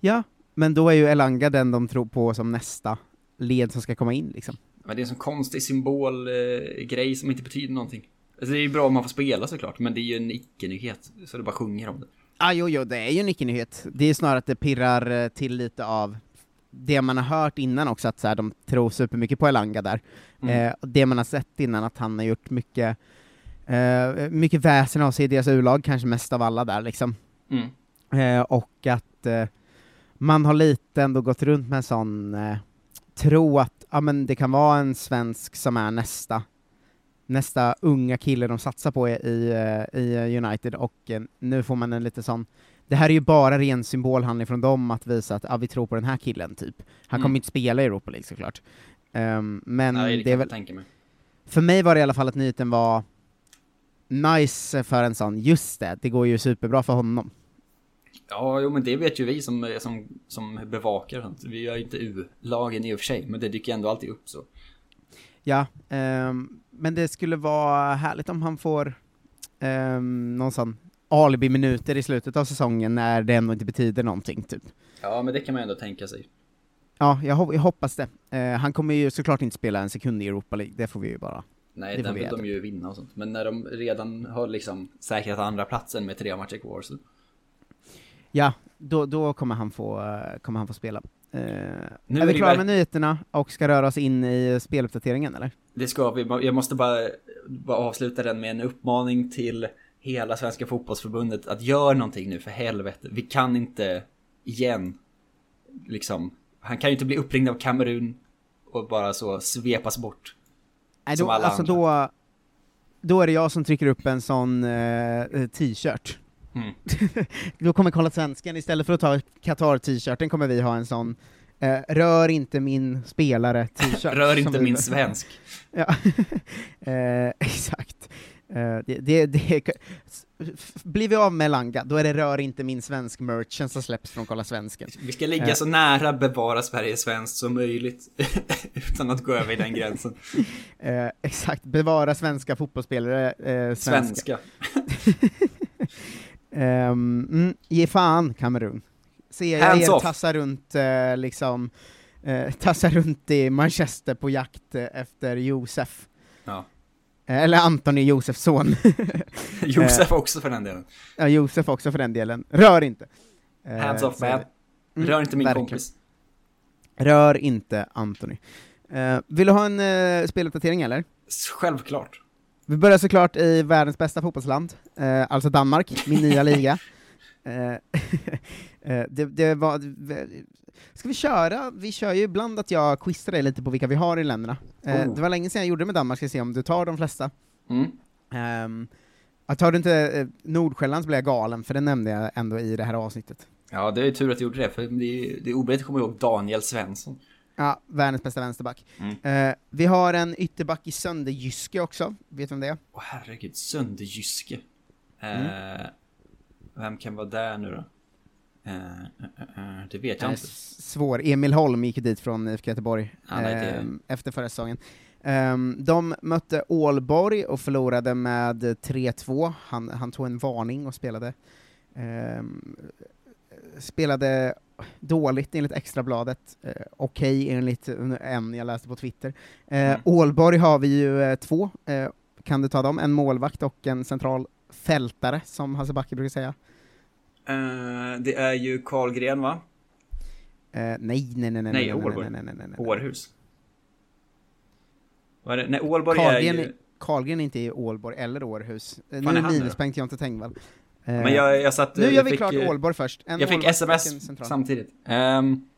S3: Ja, men då är ju Elanga den de tror på som nästa led som ska komma in liksom.
S4: Men det är en sån konstig symbolgrej eh, som inte betyder någonting. Alltså det är ju bra om man får spela såklart, men det är ju en icke-nyhet, så det bara sjunger om det.
S3: Ah, jo, jo, det är ju en icke-nyhet. Det är snarare att det pirrar eh, till lite av det man har hört innan också, att så här, de tror supermycket på Elanga där.
S4: Mm.
S3: Eh, och det man har sett innan, att han har gjort mycket, eh, mycket väsen av sig i deras U-lag, kanske mest av alla där liksom.
S4: Mm.
S3: Eh, och att eh, man har lite ändå gått runt med en sån eh, tro att ja, men det kan vara en svensk som är nästa nästa unga kille de satsar på i, i, eh, i United, och eh, nu får man en lite sån det här är ju bara ren symbolhandling från dem att visa att ja, vi tror på den här killen, typ. Han kommer
S4: Mm.
S3: inte spela i Europa League såklart. Ehm, men
S4: Nej, det,
S3: det är väl,
S4: mig.
S3: för mig var det i alla fall att nyheten var nice för en sån, just det, det går ju superbra för honom.
S4: Ja, jo, men det vet ju vi som, som, som bevakar sånt. Vi gör ju inte U-lagen i och för sig, men det dyker ändå alltid upp så.
S3: Ja, ehm, men det skulle vara härligt om han får um, någon sån alibi-minuter i slutet av säsongen när det ändå inte betyder någonting, typ.
S4: Ja, men det kan man ändå tänka sig.
S3: Ja, jag, hop- jag hoppas det. Eh, han kommer ju såklart inte spela en sekund i Europa League, det får vi ju bara...
S4: Nej,
S3: det
S4: den vill de ju vinna och sånt. Men när de redan har liksom säkrat andra platsen med tre matcher kvar så...
S3: Ja, då, då kommer, han få, eh, kommer han få spela. Eh,
S4: Nu
S3: är vi klara med nyheterna och ska röra oss in i speluppdateringen, eller?
S4: Det ska vi. Jag måste bara, bara avsluta den med en uppmaning till hela Svenska fotbollsförbundet att gör någonting nu för helvete. Vi kan inte igen liksom. Han kan ju inte bli uppringd av Kamerun och bara så svepas bort.
S3: Nej,
S4: Som
S3: då,
S4: alla
S3: alltså
S4: andra.
S3: då, då är det jag som trycker upp en sån eh, t-shirt.
S4: Mm.
S3: då kommer Kolla Svensken, istället för att ta Qatar-t-shirten kommer vi ha en sån eh, Rör inte min spelare t-shirt.
S4: Rör inte min svensk.
S3: ja, eh, exakt. Eh, det, det, det, blir vi av med Langa, då är det Rör inte min svensk merchen som släpps från Kolla Svensken.
S4: Vi ska ligga
S3: Eh,
S4: så nära bevara Sverige svenskt som möjligt. utan att gå över den gränsen.
S3: Eh, exakt, bevara svenska fotbollsspelare svenska.
S4: Svenska.
S3: Ehm, mm, ge fan, Kamerun. Ser jag er tassa runt, eh, liksom, eh, tassa runt i Manchester på jakt eh, efter Josef.
S4: Ja.
S3: Eh, Eller Antoni, Josefs son.
S4: Josef
S3: Eh,
S4: också för den delen.
S3: Ja, Josef också för den delen. Rör inte.
S4: Hands off man.
S3: Mm,
S4: Rör inte min
S3: verkligen.
S4: kompis.
S3: Rör inte Antoni. Vill du ha en uh, speluppdatering eller?
S4: Självklart.
S3: Vi börjar såklart i världens bästa fotbollsland, eh, alltså Danmark, min nya liga. Eh, eh, det, det var... Ska vi köra? Vi kör ju ibland att jag quizar dig lite på vilka vi har i länderna. Eh,
S4: Oh.
S3: Det var länge sedan jag gjorde det med Danmark, ska se om du tar de flesta.
S4: Mm.
S3: Um, tar du inte eh, Nordsjälland så blir jag galen, för det nämnde jag ändå i det här avsnittet.
S4: Ja, det är tur att du gjorde det, för det är, det är omöjligt att komma ihåg Daniel Svensson.
S3: Ja, världens bästa vänsterback.
S4: Mm.
S3: Eh, vi har en ytterback i Sönderjyske också, vet du vem det är?
S4: Åh herregud, Sönderjyske. Eh,
S3: Mm.
S4: Vem kan vara där nu då? Eh, eh, eh, eh, det vet jag inte.
S3: Svår. Emil Holm gick dit från IFK Göteborg
S4: Ja, nej,
S3: ehm, efter förra säsongen. Ehm, de mötte Ålborg och förlorade med 3-2. Han, han tog en varning och spelade. Ehm, spelade dåligt enligt Extrabladet, uh, okej enligt en jag läste på Twitter. Eh,
S4: Mm.
S3: Ålborg har vi ju eh, två, eh, kan du ta dem? En målvakt och en central fältare, som Hasse Backe brukar säga.
S4: Eh, det är ju Karlgren va?
S3: Eh, nej, nej, nej, nej,
S4: Nej,
S3: nej,
S4: Ålborg.
S3: nej, nej, nej, nej.
S4: Århus. Vad är det? Nej, Ålborg är
S3: Karlgren,
S4: ju...
S3: är, Karlgren är inte i Ålborg eller Århus. Eh,
S4: Fan,
S3: nu minuspoäng till Jonte Tengvall. Eh,
S4: Men jag, jag satt...
S3: nu
S4: jag
S3: gör vi
S4: fick,
S3: klart
S4: eh,
S3: Ålborg först. En
S4: jag fick sms samtidigt. Um,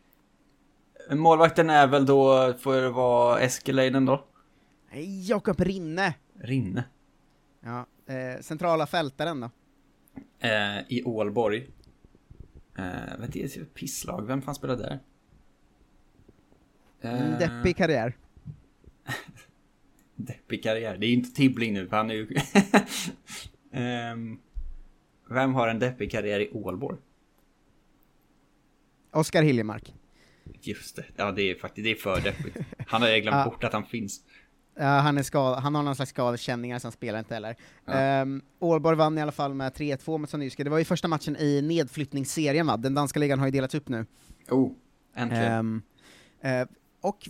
S4: målvakten är väl då, får det vara Eskelinen då?
S3: Nej, Jakob Rinne!
S4: Rinne.
S3: Ja, eh, centrala fältaren då?
S4: Eh, I Ålborg. Eh, vad är det för pisslag? Vem fan spelar där?
S3: En
S4: Eh,
S3: deppig karriär.
S4: Deppig karriär. Det är ju inte Tibbling nu, för han är ju... Ehm, vem har en deppig karriär i Ålborg?
S3: Oskar Hiljemark.
S4: Just det. Ja, det är faktiskt, det är för deppigt. Han har ju glömt bort att han finns.
S3: Ja, han, är skad, han har någon slags skadekänningar, så han spelar inte heller.
S4: Ja.
S3: Ehm, Ålborg vann i alla fall med 3-2 mot Sandjyske. Det var ju första matchen i nedflyttningsserien va? Den danska ligan har ju delats upp nu.
S4: Oh, äntligen.
S3: Ehm, eh, och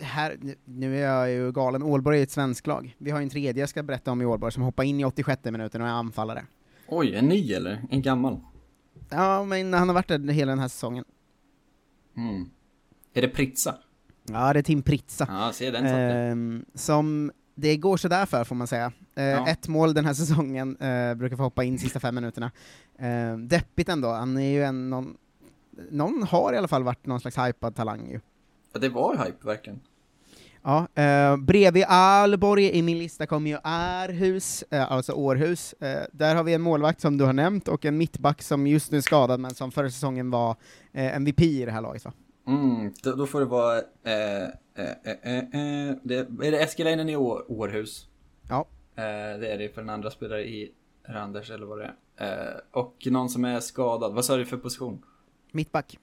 S3: här, nu- är jag ju galen, Ålborg är ett svenskt lag. Vi har ju en tredje jag ska berätta om i Ålborg som hoppar in i 86 minuten och är anfallare.
S4: Oj, en ny eller? En gammal?
S3: Ja, men han har varit där hela den här säsongen.
S4: Mm. Är det Pritsa?
S3: Ja, det är Tim Pritsa.
S4: Ja, se den.
S3: Ehm, som det går sådär för, får man säga. Eh,
S4: Ja.
S3: Ett mål den här säsongen, eh, brukar få hoppa in sista fem minuterna. Eh, deppigt ändå, han är ju en, någon, någon har i alla fall varit någon slags hypad talang ju.
S4: Ja, det var hype verkligen.
S3: Ja, eh, bredvid Alborg i min lista kommer ju Arhus, eh, alltså Århus. Eh, där har vi en målvakt som du har nämnt, och en mittback som just nu är skadad, men som förra säsongen var eh, MVP i det här laget va?
S4: Mm, då, då får det vara... Eh, eh, eh, det, är det Eskelinen i Å, Århus?
S3: Ja.
S4: Det är det för den andra spelare i Randers eller vad det är. Och någon som är skadad. Vad sa du för position?
S3: Mittback.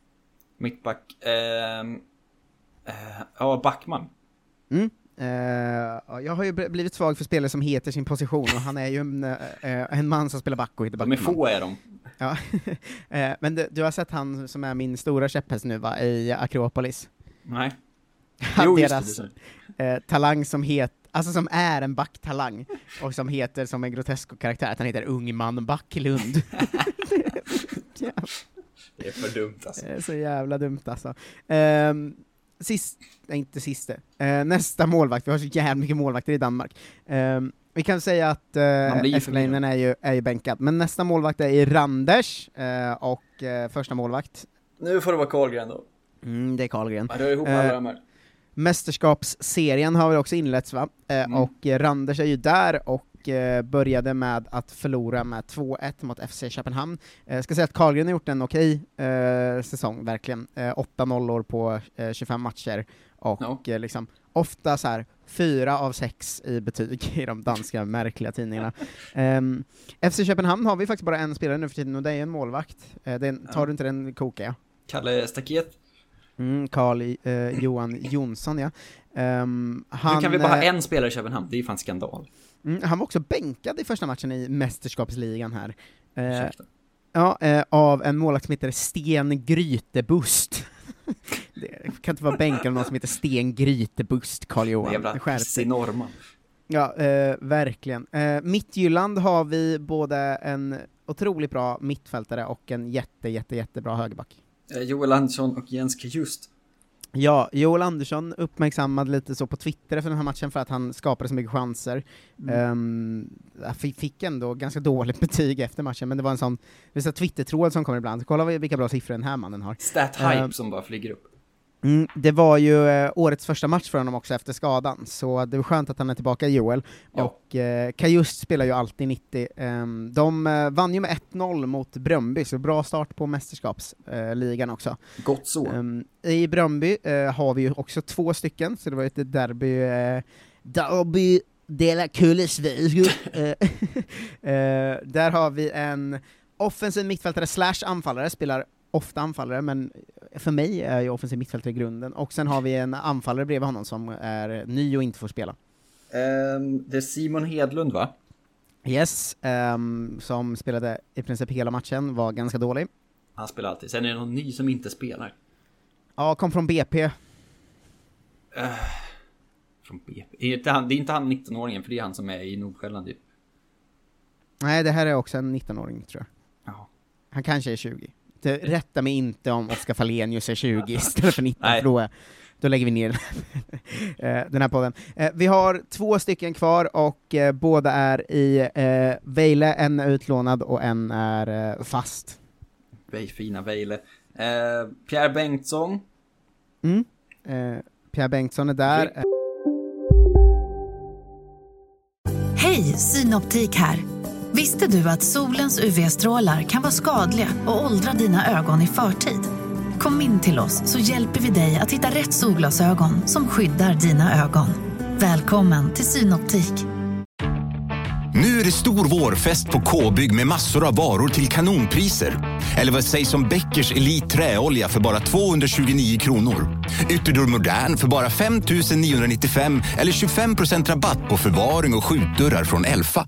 S4: Mittback. ehm, eh, ja, Backman.
S3: Mm. Ja, jag har ju bl- blivit svag för spelare som heter sin position, och han är ju en, eh, en man som spelar back och heter
S4: De är
S3: Backman.
S4: få är de.
S3: Ja, Eh, men du, du har sett han som är min stora käpphäst nu va, i Akropolis?
S4: Nej.
S3: Han-
S4: Jo,
S3: Deras
S4: det
S3: talang som heter, alltså som är en backtalang, och som heter som en grotesk karaktär, att han heter Ungman Backlund.
S4: Det är för dumt alltså.
S3: Det är så jävla dumt alltså. Um, sist, nej inte siste, Eh, nästa målvakt, vi har så jävla mycket målvakter i Danmark. Ehm, vi kan säga att Eskelinen är ju, är ju bänkad, men nästa målvakt är Randers, eh, och eh, första målvakt,
S4: Nu får det vara Carlgren då.
S3: mm, det är Karlgren.
S4: Ja, rör ihop
S3: Eh,
S4: alla de här.
S3: Mästerskapsserien har väl också inletts va? Eh,
S4: Mm.
S3: Och eh, Randers är ju där och eh, började med att förlora med 2-1 mot FC Köpenhamn. Eh, ska säga att Karlgren har gjort en okej eh, säsong, verkligen. Eh, åtta nollor på eh, 25 matcher, och eh, liksom ofta så här fyra av sex i betyg i de danska märkliga tidningarna. Um, FC Köpenhamn har vi faktiskt bara en spelare nu för tiden, och det är en målvakt. Den, tar du inte den kokar jag?
S4: Kalle Staket.
S3: Mm, Carl eh, Johan Jonsson, ja. Um, han,
S4: Hur kan vi bara ha
S3: eh,
S4: en spelare i Köpenhamn? Det är ju fan skandal.
S3: Mm, han var också bänkad i första matchen i mästerskapsligan här.
S4: Ursäkta.
S3: ja, eh, av en målvakt som heter Sten Grytebust. det kan inte vara bänkad av någon som heter Sten Grytebust, Karl Johan.
S4: Jävla norrman.
S3: Ja, eh, verkligen. Eh, Mittjylland har vi både en otroligt bra mittfältare och en jätte, jätte, jättebra högerback.
S4: Joel Andersson och Jens Just.
S3: Ja, Joel Andersson uppmärksammad lite så på Twitter efter den här matchen för att han skapade så mycket chanser.
S4: Mm.
S3: Jag fi- fick ändå ganska dåligt betyg efter matchen, men det var en sån, Twitter-tråd som kommer ibland, kolla vilka bra siffror den här mannen har.
S4: Stat hype
S3: Ehm,
S4: som bara flyger upp.
S3: Mm, det var ju eh, årets första match för honom också efter skadan, så det var skönt att han är tillbaka, Joel. Och eh, Kajust spelar ju alltid 90. Ehm, de eh, vann ju med 1-0 mot Bröndby, så bra start på mästerskapsligan också.
S4: Gott så.
S3: Ehm, I Bröndby eh, har vi ju också två stycken, så det var ju ett derby, eh, derby de la Kullesvig. Eh, eh, där har vi en offensiv mittfältare slash anfallare, spelar ofta anfallare, men för mig är ju offensiv mittfältare i grunden. Och sen har vi en anfallare bredvid honom som är ny och inte får spela.
S4: Ehm, det är Simon Hedlund va?
S3: Yes, ehm, som spelade i princip hela matchen, var ganska dålig.
S4: Han spelar alltid. Sen är det någon ny som inte spelar.
S3: Ja, kom från BP.
S4: Eh, från BP. Är inte han, det är inte han 19-åringen, för det är han som är i Nordsjälland ju.
S3: Nej, det här är också en 19-åring, tror jag.
S4: Ja.
S3: Han kanske är 20. Det, rätta mig inte om Oskar Fallenius är 20 istället för 19,
S4: Nej.
S3: för då, då lägger vi ner eh, den här podden. Eh, vi har två stycken kvar, och eh, båda är i Vejle, en är utlånad och en är fast.
S4: Fina Vejle. Pierre Bengtsson.
S3: Mm. Pierre Bengtsson är där.
S6: Hej, Synoptik här. Visste du att solens UV-strålar kan vara skadliga och åldra dina ögon i förtid? Kom in till oss så hjälper vi dig att hitta rätt solglasögon som skyddar dina ögon. Välkommen till Synoptik.
S7: Nu är det stor vårfest på K-bygg med massor av varor till kanonpriser. Eller vad sägs om Bäckers Elite Träolja för bara 229 kronor? Ytterdörr Modern för bara 5 995 eller 25 procent rabatt på förvaring och skjutdörrar från Elfa.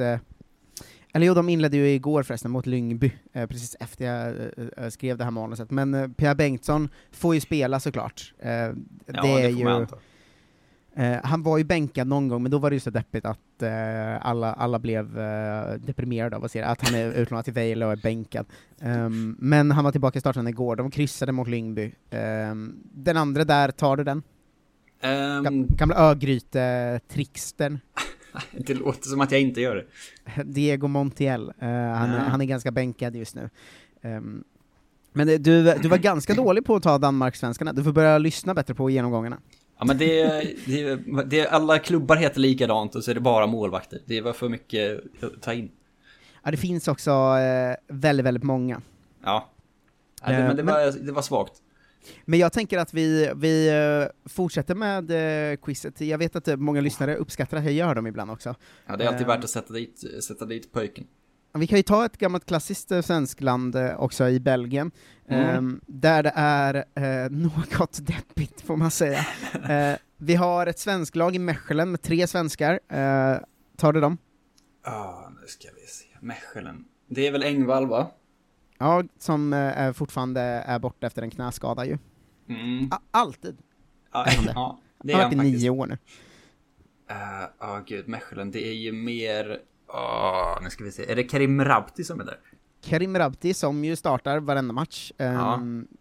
S3: eh, eller jo, de inledde ju igår förresten mot Lyngby, eh, precis efter jag eh, eh, skrev det här manuset. Men eh, Pierre Bengtsson får ju spela såklart. Eh, det
S4: Ja,
S3: är
S4: det får man
S3: ju, eh, han var ju bänkad någon gång, men då var det ju så deppigt att alla, alla blev deprimerade av att se det, att han är utlånad till Vejle och är bänkad. Ehm, men han var tillbaka i starten igår, de kryssade mot Lyngby. Ehm, den andra där, tar du den? Gam- Gamla Örgryte-trickstern.
S4: det låter som att jag inte gör det.
S3: Diego Montiel, eh, han,
S4: Ja.
S3: han är ganska bänkad just nu. Ehm, men du, du var ganska dålig på att ta Danmark-svenskarna, du får börja lyssna bättre på genomgångarna.
S4: Ja men det, det, det, alla klubbar heter likadant och så är det bara målvakter. Det var för mycket att ta in.
S3: Ja, det finns också eh, väldigt, väldigt många.
S4: Ja. ja det, men det var, det var svagt.
S3: Men jag tänker att vi, vi eh, fortsätter med uh, quizet. Jag vet att uh, många lyssnare uppskattar att jag gör dem ibland också.
S4: Ja, det är alltid värt att sätta dit, sätta dit pojken.
S3: Vi kan ju ta ett gammalt klassiskt svenskland också i Belgien, mm. um, där det är något deppigt, får man säga. vi har ett svensklag i Mechelen med tre svenskar. tar du dem?
S4: Ja, ah, nu ska vi se. Mechelen. Det är väl Engvall, va?
S3: Ja, som eh, fortfarande är borta efter en knäskada ju.
S4: Mm.
S3: alltid.
S4: Ja,
S3: är han det.
S4: ja, det
S3: han
S4: är
S3: har varit i nio år nu.
S4: Ja, uh, oh, gud, Mechelen, det är ju mer... Oh, nu ska vi se, är det Karim Rabti som är där?
S3: Karim Rabti som ju startar varenda match. Um, ja.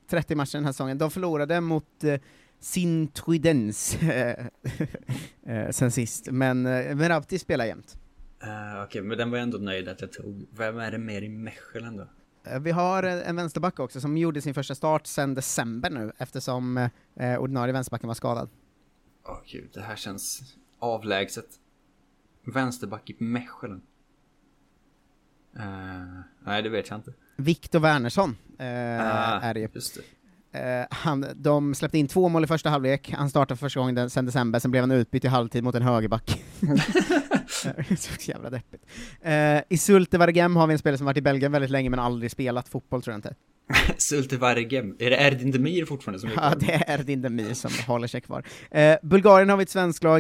S3: 30 matcher den här säsongen. De förlorade mot uh, Sintruidens uh, sen sist, men, uh, men Rabti spelar jämt.
S4: Uh, Okej, okay, men den var jag ändå nöjd att jag tog. Vem är det mer i Mechelen då?
S3: Eh, vi har en vänsterback också som gjorde sin första start sedan december nu, eftersom eh, ordinarie vänsterbacken var skadad.
S4: Åh oh, gud, det här känns avlägset. Vänsterback i Mechelen. Uh, nej, det vet jag inte.
S3: Viktor Wernersson uh, uh, är det ju.
S4: Just det.
S3: Uh, han, de släppte in två mål i första halvlek, han startade första gången sen december, sen blev han utbytt i halvtid mot en högerback. så jävla deppigt. Uh, I Sulte Vargem har vi en spelare som varit i Belgien väldigt länge men aldrig spelat fotboll tror jag inte.
S4: Sulte Vargem, är det Erdin Demir fortfarande som är
S3: kvar? Ja, det är Erdin Demir som håller sig kvar. Uh, Bulgarien har vi ett svenskt uh,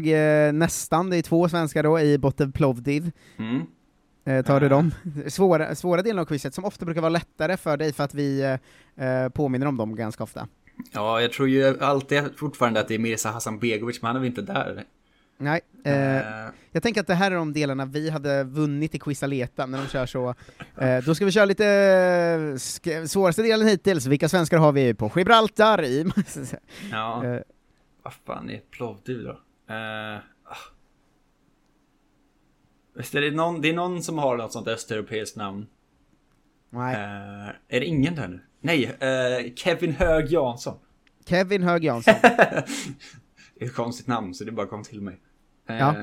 S3: nästan, det är två svenskar då i Botev Plovdiv.
S4: Mm.
S3: Eh, tar du dem? Svåra, svåra delen av quizet, som ofta brukar vara lättare för dig för att vi eh, påminner om dem ganska ofta.
S4: Ja, jag tror ju alltid fortfarande att det är Mirza Hasan Begovic, men han är väl inte där?
S3: Nej, eh, uh. jag tänker att det här är de delarna vi hade vunnit i Quizaleta, när de kör så. Eh, då ska vi köra lite eh, svåraste delen hittills, vilka svenskar har vi på Gibraltar? I
S4: ja, vad fan är Plovdiv då? Visst är det någon, det är någon som har något sånt östeuropeiskt namn?
S3: Nej.
S4: Uh, är det ingen där nu? Nej, uh, Kevin Hög Jansson.
S3: Kevin Hög Jansson.
S4: det är ett konstigt namn så det bara kom till mig.
S3: Uh, ja.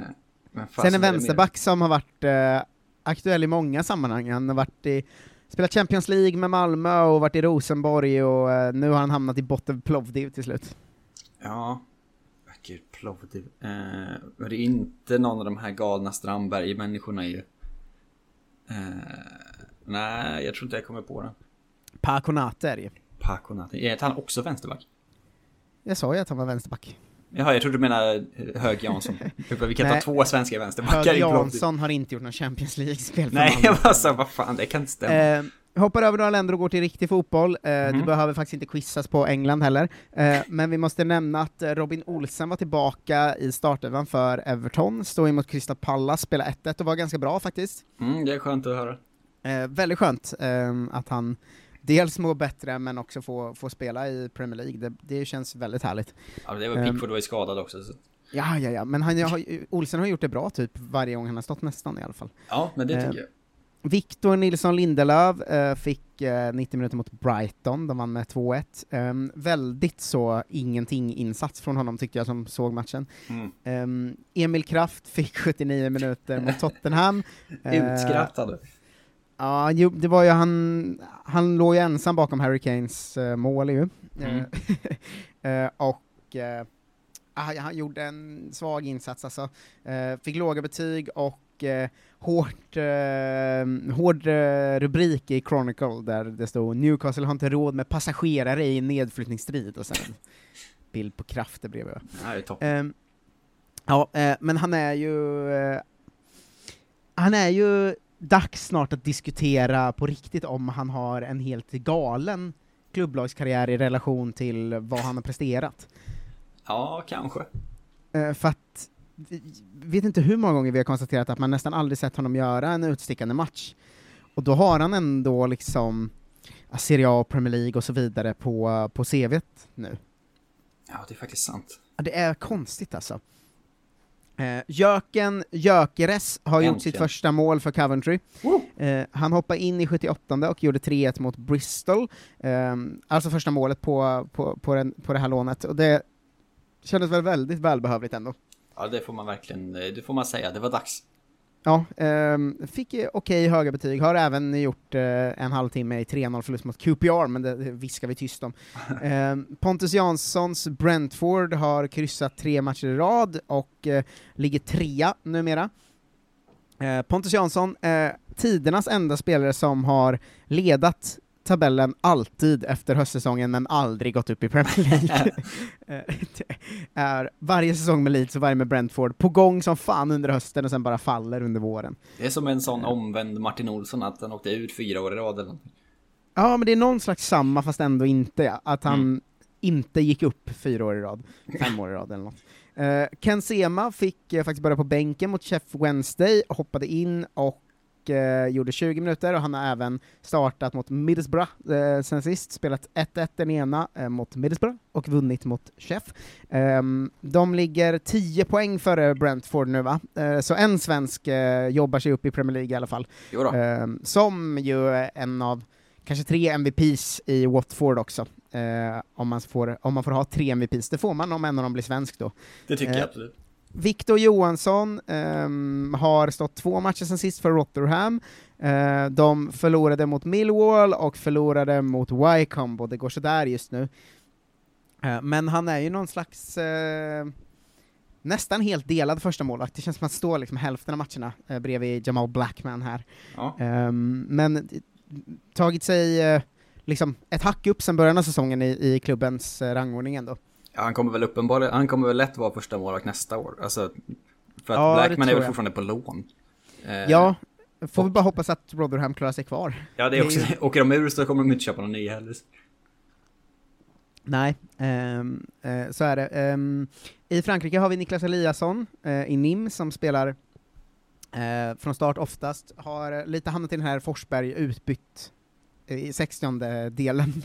S3: Sen en vänsterback som har varit aktuell i många sammanhang. Han har varit i, spelat Champions League med Malmö och varit i Rosenborg och nu har han hamnat i botten Plovdiv till slut.
S4: Ja, Plovdiv. Eh, men det är inte någon av de här galna Strandberg-människorna ju. Eh, nej, jag tror inte jag kommer på den.
S3: Paconate är det ju.
S4: Paconate. Är han också vänsterback?
S3: Jag sa ju att han var vänsterback.
S4: Jaha, jag trodde du menade Hög Jansson. Vi kan ta två svenska vänsterbackar
S3: Hög Jansson har inte gjort någon Champions League-spel
S4: Nej, jag bara sa, vad fan, det kan inte stämma.
S3: Eh, hoppar över några länder och går till riktig fotboll. Eh, mm. Det behöver faktiskt inte quizas på England heller. Eh, men vi måste nämna att eh, Robin Olsen var tillbaka i startelvan för Everton, stod emot Crystal Palace, spelade 1-1 och var ganska bra faktiskt.
S4: Mm, det är skönt att höra.
S3: Eh, väldigt skönt eh, att han dels mår bättre, men också får, får spela i Premier League. Det, det känns väldigt härligt.
S4: Ja, det var Pickford var ju skadad också. Så.
S3: Ja, ja, ja, men han, har, Olsen har gjort det bra typ varje gång han har stått nästan i alla fall.
S4: Ja, men det tycker jag.
S3: Victor Nilsson Lindelöf eh, fick eh, 90 minuter mot Brighton, de vann med 2-1. Eh, väldigt så ingenting-insats från honom tyckte jag som såg matchen.
S4: Mm.
S3: Ehm, Emil Kraft fick 79 minuter mot Tottenham.
S4: Utskrattade.
S3: Ja, jo, det var ju han, han låg ju ensam bakom Harry Kanes uh, mål ju. Mm. uh, och uh, han gjorde en svag insats alltså. fick låga betyg och uh, hårt, uh, hård uh, rubrik i Chronicle där det stod Newcastle har inte råd med passagerare i nedflyttningsstrid och sen en bild på krafter bredvid.
S4: Ja, det är.
S3: Uh, ja, men han är ju han är ju dags snart att diskutera på riktigt om han har en helt galen klubblagskarriär i relation till vad han har presterat.
S4: Ja, kanske.
S3: Uh, för att, vet inte hur många gånger vi har konstaterat att man nästan aldrig sett honom göra en utstickande match. Och då har han ändå liksom Serie A, Premier League och så vidare på, på CVt nu.
S4: Ja, det är faktiskt sant.
S3: Ja, det är konstigt alltså. Eh, Jöken Jökeres har Äntligen. gjort sitt första mål för Coventry. Eh, han hoppade in i 78 och gjorde 3-1 mot Bristol, eh, alltså första målet på, på, på, den, på det här lånet, och det kändes väl väldigt välbehövligt ändå.
S4: Ja, det får man verkligen, det får man säga, det var dags.
S3: Ja, ehm, fick eh, okej höga betyg, har även gjort eh, en halvtimme i 3-0 förlust mot QPR, men det, viskar vi tyst om. Ehm, Pontus Janssons Brentford har kryssat tre matcher i rad och eh, ligger trea numera. Eh, Pontus Jansson, eh, tidernas enda spelare som har ledat tabellen alltid efter höstsäsongen, men aldrig gått upp i Premier League. Eh, är varje säsong med Leeds och varje med Brentford, på gång som fan under hösten och sen bara faller under våren.
S4: Det är som en sån omvänd Martin Olsson, att han åkte ut fyra år i rad eller någonting.
S3: Ja, men det är någon slags samma, fast ändå inte, ja. att han
S4: Mm.
S3: inte gick upp fyra år i rad, fem år i rad eller något. Uh, Ken Sema fick eh, faktiskt börja på bänken mot Chef Wednesday, hoppade in och eh, gjorde 20 minuter, och han har även startat mot Middlesbrough uh, sen sist, spelat 1-1 den ena eh, mot Middlesbrough, och vunnit mot Chef. Ehm, de ligger 10 poäng före Brentford nu va? Eh, så en svensk eh, jobbar sig upp i Premier League i alla fall.
S4: Jo då.
S3: Ehm, som ju är en av kanske tre MVPs i Watford också. Eh, om, man får, om man får ha tre MVPs, det får man om en av dem blir svensk då.
S4: Det tycker
S3: Eh,
S4: jag absolut.
S3: Victor Johansson ehm, har stått två matcher sen sist för Rotherham. Eh, de förlorade mot Millwall och förlorade mot Wycombe, och det går sådär just nu. Eh, men han är ju någon slags eh, nästan helt delad första målvakt. Det känns som att han står liksom hälften av matcherna eh, bredvid Jamal Blackman här.
S4: Ja.
S3: Ehm, men eh, tagit sig eh, liksom ett hack upp sen början av säsongen i, i klubbens eh, rangordning ändå.
S4: Ja, han kommer väl uppenbarligen, han kommer väl lätt vara första målvakt nästa år. Alltså, för att
S3: Ja,
S4: Blackman är väl
S3: jag.
S4: fortfarande på lån. Eh,
S3: Ja, får vi bara hoppas att Rotherham klarar sig kvar.
S4: Ja, det är också, åker de ur så kommer de inte köpa någon ny heller.
S3: Nej, ehm, eh, så är det. Ehm, I Frankrike har vi Niklas Eliasson eh, i NIM som spelar eh, från start oftast, har lite hamnat i den här Forsberg utbytt i 60 delen.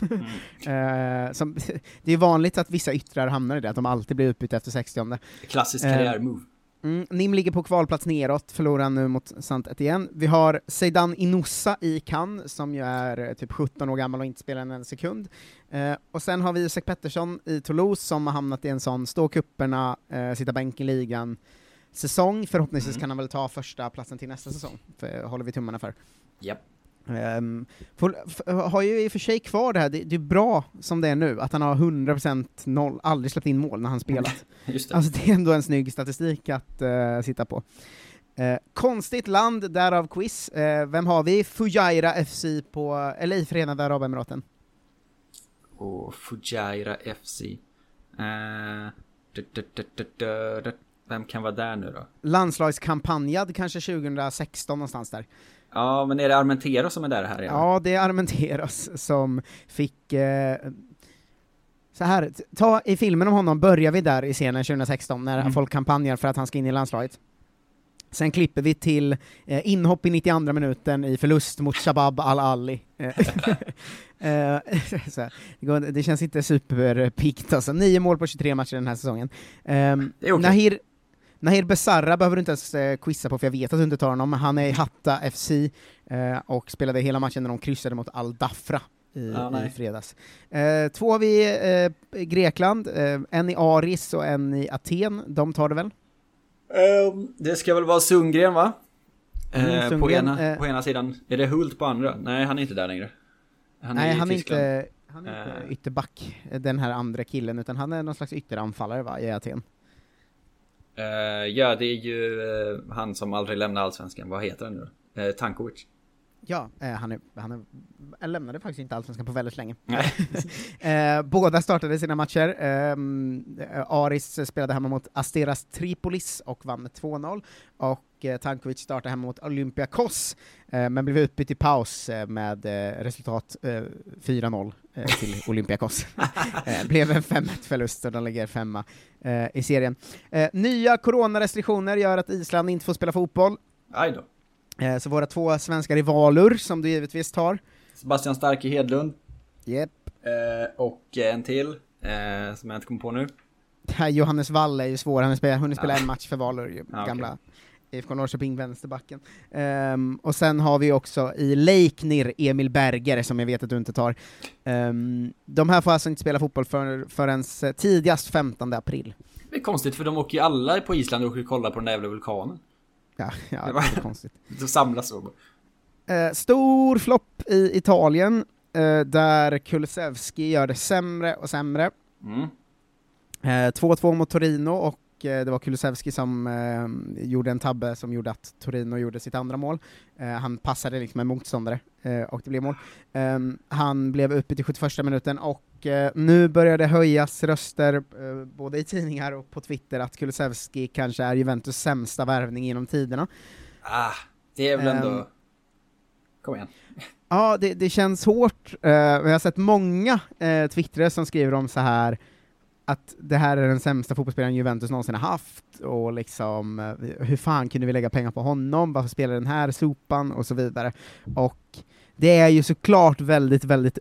S3: eh, som, det är vanligt att vissa yttrar hamnar i det, att de alltid blir utbytta efter 60
S4: Klassisk
S3: Eh,
S4: karriärmove.
S3: Mm, Nim ligger på kvalplats neråt, förlorar nu mot saint Etienne. Vi har Zeidan Inoussa i Cannes, som ju är eh, typ 17 år gammal och inte spelar en sekund. Eh, och sen har vi Isak Pettersson i Toulouse, som har hamnat i en sån stå kupperna, eh, sitta bänk i ligan säsong. Förhoppningsvis
S4: Mm.
S3: kan han väl ta första platsen till nästa säsong, för, håller vi tummarna för.
S4: Japp.
S3: Um, får, har ju i och för sig kvar det här, det, det är bra som det är nu, att han har 100% noll, aldrig släppt in mål när han spelat.
S4: Just det.
S3: Alltså det är ändå en snygg statistik att eh, sitta på. Eh, konstigt land, därav quiz. Eh, vem har vi? Fujairah FC på, eller i Förenade Arabemiraten.
S4: FC. Eh, du, du, du, du, du, du. Vem kan vara där nu då?
S3: Landslagskampanjad kanske 2016 någonstans där.
S4: Ja, men är det Armentero som är där här igen?
S3: Ja, det är Armenteros som fick eh, så här, ta i filmen om honom börjar vi där i scenen 2016 när
S4: Mm.
S3: folk kampanjar för att han ska in i landslaget. Sen klipper vi till eh, inhopp i 92 minuten i förlust mot Shabab Al-Ali. Eh, eh, det, känns inte superpikt alltså. Nio mål på 23 matcher den här säsongen. Um,
S4: Det är okej.
S3: Nahir, Nahir Besarra behöver du inte ens eh, quizza på, för jag vet att du inte tar honom. Han är i Hatta FC eh, och spelade hela matchen när de kryssade mot Al Dafra i,
S4: nej.
S3: i fredags. Eh, två har vi eh, i Grekland, eh, en i Aris och en i Aten. De tar det väl?
S4: Ehm, det ska väl vara Sundgren va?
S3: Mm,
S4: Eh, på,
S3: Sundgren,
S4: ena,
S3: eh.
S4: på ena sidan. Är det Hult på andra? Nej, han är inte där längre. Han
S3: Nej,
S4: i
S3: han är, inte, han är inte ytterback, den här andra killen, utan han är någon slags ytteranfallare va, i Aten.
S4: Eh, ja, det är ju eh, han som aldrig lämnar allsvenskan. Vad heter han nu? Uh, Tankovic.
S3: Ja, eh, han, är, han, är, han lämnade faktiskt inte Allsvenskan på väldigt länge. Eh, båda startade sina matcher. Ehm, eh, Aris spelade hemma mot Asteras Tripolis och vann med 2-0. Och eh, Tankovic startade hemma mot Olympiakos, eh, men blev utbytt i paus eh, med eh, resultat eh, 4-0 eh, till Olympiakos. blev en 5-1 förlust och de ligger femma i serien. Nya coronarestriktioner gör att Island inte får spela fotboll.
S4: Aj då.
S3: Eh, Så våra två svenska rivaler, som du givetvis tar.
S4: Sebastian Starke Hedlund.
S3: Yep.
S4: Eh, och en till. Eh, som jag inte kommer på nu.
S3: Johannes Wall är ju svår, han har spelat, hunnit spela
S4: Ja.
S3: en match för Valur, ju,
S4: Ja,
S3: gamla IFK Norrköping, vänsterbacken. Ehm, och sen har vi också i Leiknir Emil Berger, som jag vet att du inte tar. Ehm, de här får alltså inte spela fotboll för, förrän tidigast 15 april.
S4: Det är konstigt för de åker ju alla på Island och åker och kollar på den där jävla vulkanen.
S3: Ja, ja
S4: Det var-
S3: konstigt.
S4: De samlas så.
S3: Eh, stor flopp i Italien, eh, där Kulusevski gör det sämre och sämre.
S4: Mm.
S3: Eh, 2-2 mot Torino, och eh, det var Kulusevski som eh, gjorde en tabbe som gjorde att Torino gjorde sitt andra mål. Eh, han passade liksom en motståndare, eh, och det blev mål. Eh, han blev uppe till 71 minuten, och eh, nu börjar det höjas röster, eh, både i tidningar och på Twitter, att Kulusevski kanske är Juventus sämsta värvning genom tiderna.
S4: Ah, det är väl ändå...
S3: Ehm.
S4: Kom igen.
S3: Ja, det, det känns hårt. Uh, jag har sett många uh, twittrare som skriver om så här att det här är den sämsta fotbollsspelaren Juventus någonsin har haft, och liksom eh, hur fan kunde vi lägga pengar på honom, varför spelar den här sopan, och så vidare. Och det är ju såklart väldigt, väldigt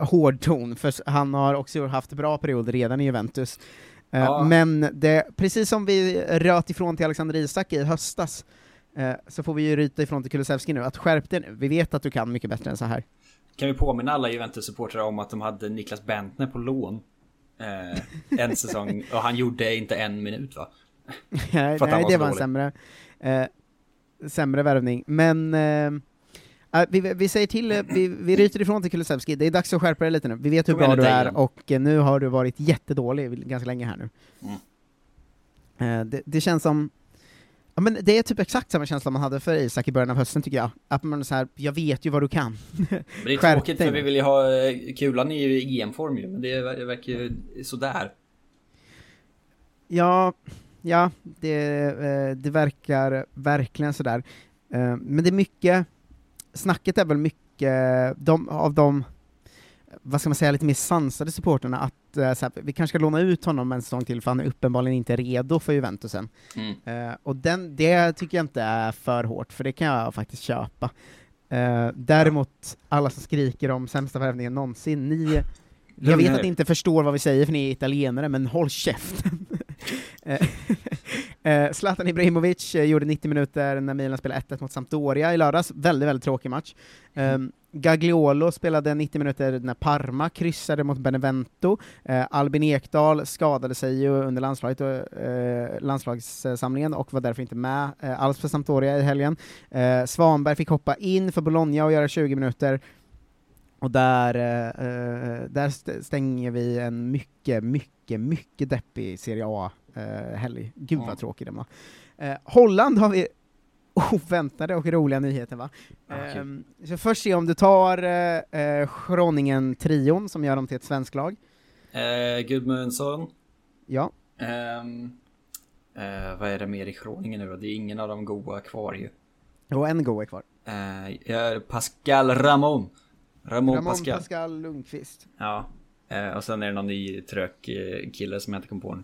S3: hård ton, för han har också haft bra perioder redan i Juventus. Eh,
S4: Ja.
S3: Men det, precis som vi röt ifrån till Alexander Isak i höstas, eh, så får vi ju ryta ifrån till Kulusevski nu, att skärp dig nu, vi vet att du kan mycket bättre än så här.
S4: Kan vi påminna alla Juventus-supportrar om att de hade Niklas Bentner på lån? Eh, en säsong, och han gjorde inte en minut va?
S3: nej,
S4: var
S3: det var en sämre, eh, sämre värvning, men eh, eh, vi, vi säger till, eh, vi, vi ryter ifrån till Kulusevski, det är dags att skärpa dig lite nu, vi vet hur bra du är, och eh, nu har du varit jättedålig ganska länge här nu.
S4: Mm.
S3: Eh, det, det känns som, ja men det är typ exakt samma känsla man hade för Isak i början av hösten tycker jag, att man är så här, jag vet ju vad du kan.
S4: Men det är tråkigt för vi vill ju ha Kulan i ju EM-form ju, men det, ver- det verkar ju sådär.
S3: Ja, ja det, det verkar verkligen sådär. Men det är mycket, snacket är väl mycket, de, av de, vad ska man säga, lite mer sansade supporterna att eh, så här, vi kanske ska låna ut honom en säsong till för han är uppenbarligen inte redo för Juventusen.
S4: Mm.
S3: Eh, och den, det tycker jag inte är för hårt, för det kan jag faktiskt köpa. Eh, däremot, alla som skriker om sämsta värvningen någonsin, ni jag vet att ni inte förstår vad vi säger för ni är italienare, men håll käften! Eh, eh, Zlatan Ibrahimovic eh, gjorde 90 minuter när Milan spelade 1-1 mot Sampdoria i lördags, väldigt, väldigt tråkig match. Mm. Gagliolo spelade 90 minuter när Parma kryssade mot Benevento. Eh, Albin Ekdal skadade sig ju under landslaget och, eh, landslagssamlingen och var därför inte med eh, alls för Sampdoria i helgen. Eh, Svanberg fick hoppa in för Bologna och göra 20 minuter. Och där, eh, där stänger vi en mycket, mycket, mycket deppig Serie A-helg. Gud vad
S4: Ja.
S3: tråkig den var. Eh, Holland har vi oväntade och roliga nyheter va?
S4: Ja, kul.
S3: Ehm, så först se om du tar eh, eh, Groningen-trion som gör dem till ett svenskt lag.
S4: Eh, Gudmundsson.
S3: Ja.
S4: Ehm, eh, vad är det mer i Groningen nu då? Det är ingen av de goa kvar ju.
S3: Och en go är kvar.
S4: Eh, är Pascal Ramon. Ramon,
S3: Ramon
S4: Pascal.
S3: Pascal Lundqvist.
S4: Ja. Eh, och sen är det någon ny trök eh, kille som jag inte kom på nu.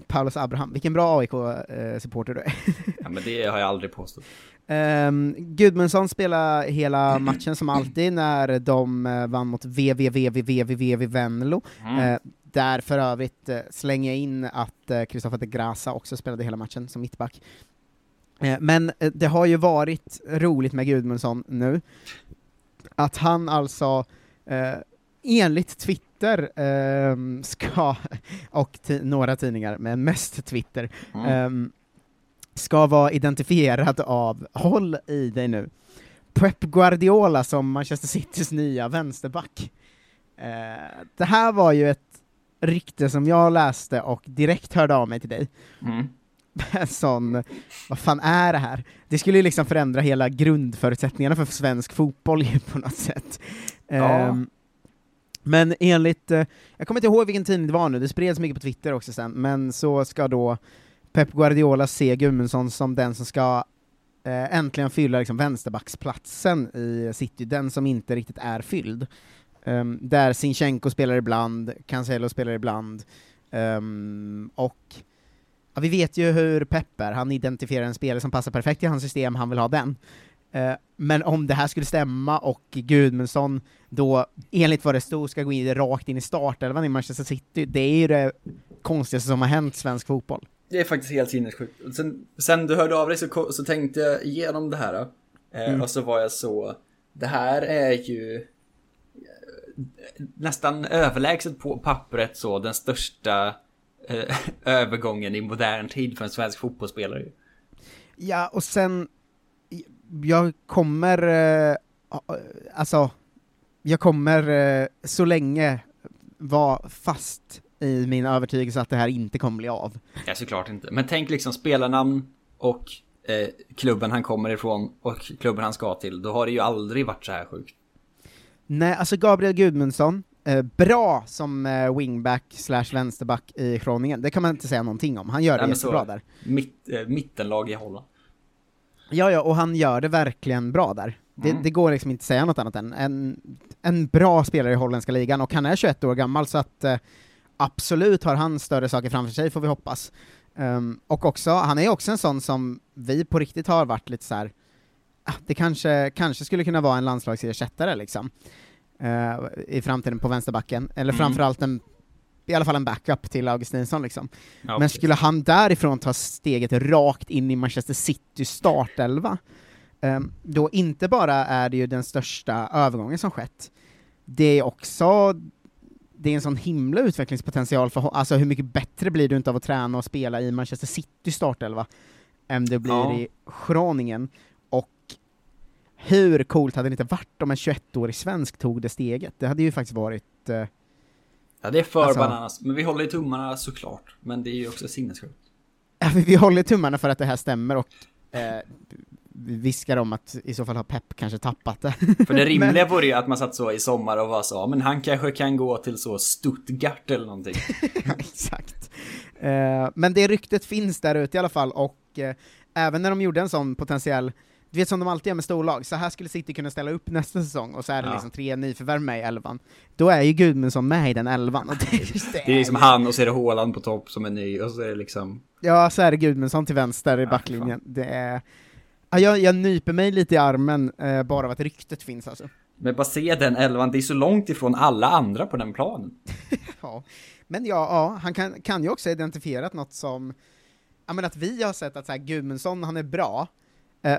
S3: Paulus Abraham. Vilken bra AIK-supporter du är.
S4: Ja men det har jag aldrig påstått.
S3: Um, Gudmundsson spelade hela matchen som alltid när de eh, vann mot VVVVVVV Venlo.
S4: Mm.
S3: Eh, där för övrigt uh, slänger jag in att uh, Christopher de Grasa också spelade hela matchen som mittback. Eh, men eh, det har ju varit roligt med Gudmundsson nu, att han alltså eh, enligt Twitter ehm, ska, och några tidningar, men mest Twitter,
S4: Mm.
S3: ehm, ska vara identifierad av, håll i dig nu, Pep Guardiola som Manchester Citys nya vänsterback. Eh, det här var ju ett rykte som jag läste och direkt hörde av mig till dig.
S4: Mm.
S3: En sån, vad fan är det här? Det skulle ju liksom förändra hela grundförutsättningarna för svensk fotboll på något sätt.
S4: Ja.
S3: Ehm, men enligt, eh, jag kommer inte ihåg vilken tidning det var nu, det spreds mycket på Twitter också sen, men så ska då Pep Guardiola se Gudmundsson som den som ska eh, äntligen fylla liksom, vänsterbacksplatsen i City, den som inte riktigt är fylld. Um, där Sinchenko spelar ibland, Cancelo spelar ibland, um, och ja, vi vet ju hur Pep är, han identifierar en spelare som passar perfekt i hans system, han vill ha den. Eh, men om det här skulle stämma och Gudmundsson då, enligt vad det stod, ska gå in rakt in i startelvan i Manchester City, det är ju det konstigaste som har hänt svensk fotboll.
S4: Det är faktiskt helt sinnessjukt. Sen, sen du hörde av dig så, så tänkte jag igenom det här. Eh,
S3: Mm.
S4: Och så var jag så, det här är ju eh, nästan överlägset på pappret så den största eh, övergången i modern tid för en svensk fotbollsspelare.
S3: Ja, och sen, jag kommer, eh, alltså, jag kommer eh, så länge vara fast i min övertygelse att det här inte kommer bli av.
S4: Ja, såklart inte. Men tänk liksom spelarnamn och eh, klubben han kommer ifrån och klubben han ska till. Då har det ju aldrig varit så här sjukt.
S3: Nej, alltså Gabriel Gudmundsson, eh, bra som eh, wingback slash vänsterback i Groningen, det kan man inte säga någonting om. Han gör det
S4: Nej,
S3: jättebra där.
S4: Mitt, eh, mittenlag i Holland.
S3: Ja, ja, och han gör det verkligen bra där. Det,
S4: Mm.
S3: det går liksom inte säga något annat än en, en bra spelare i holländska ligan, och han är 21 år gammal, så att eh, absolut har han större saker framför sig, får vi hoppas. Ehm, och också, han är också en sån som vi på riktigt har varit lite så här. ah, det kanske, kanske skulle kunna vara en landslagsersättare liksom, eh, i framtiden på vänsterbacken, eller
S4: Mm.
S3: framförallt en i alla fall en backup till Augustinsson liksom.
S4: Ja,
S3: Men skulle han därifrån ta steget rakt in i Manchester City startelva, ehm, då inte bara är det ju den största övergången som skett, det är också det är en sån himla utvecklingspotential för alltså hur mycket bättre blir du inte av att träna och spela i Manchester City startelva än det blir
S4: Ja.
S3: i Groningen, och hur coolt hade det inte varit om en 21-årig svensk tog det steget? Det hade ju faktiskt varit eh,
S4: Ja, det är för
S3: Alltså-
S4: bananas. Men vi håller i tummarna såklart. Men det är ju också sinnessjukt.
S3: Ja, vi- håller tummarna för att det här stämmer och eh, vi viskar om att i så fall har Pep kanske tappat det.
S4: För det rimliga vore ju att man satt så i sommar och var så, "Ja, men han kanske kan gå till så Stuttgart eller någonting.
S3: Exakt. Eh, men det ryktet finns där ute i alla fall, och eh, även när de gjorde en sån potentiell du vet som de alltid gör med storlag, så här skulle City kunna ställa upp nästa säsong, och så är det
S4: Ja.
S3: liksom tre nyförvärv med i elvan. Då är ju Gudmundsson med i den elvan, och det, det
S4: Det är liksom han och så är det Haaland på topp som är ny och så är det liksom...
S3: Ja, så är det Gudmundsson till vänster i
S4: Ja,
S3: backlinjen. Det är... Ja, jag, jag nyper mig lite i armen eh, bara av att ryktet finns alltså.
S4: Men bara se den elvan, det är så långt ifrån alla andra på den planen.
S3: Ja. Men ja, ja han kan, kan ju också identifierat något som, ja men att vi har sett att så här, Gudmundsson, han är bra,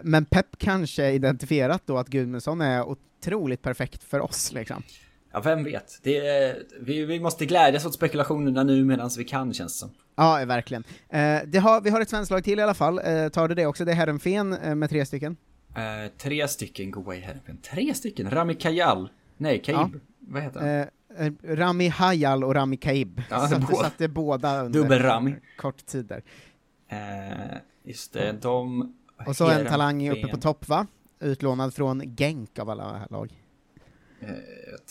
S3: men Pep kanske identifierat då att Gudmundsson är otroligt perfekt för oss liksom.
S4: Ja, vem vet? Är, vi, vi måste glädjas åt spekulationerna nu medan vi kan känns det som.
S3: Ja, verkligen. Eh, har, vi har ett svenskt lag till i alla fall, eh, tar du det också? Det är Herrenfen eh, med tre stycken.
S4: Eh, tre stycken go away här. Tre stycken? Rami Kajal? Nej, Kaib.
S3: Ja.
S4: Vad heter han?
S3: Eh, eh, Rami Hayal och Rami Kaib.
S4: Ja,
S3: satte,
S4: båda.
S3: satte båda under
S4: Dubbel-Rami.
S3: kort tid där.
S4: Eh, just det, de...
S3: Och så en talang uppe på topp va? Utlånad från Genk av alla lag.
S4: Eh,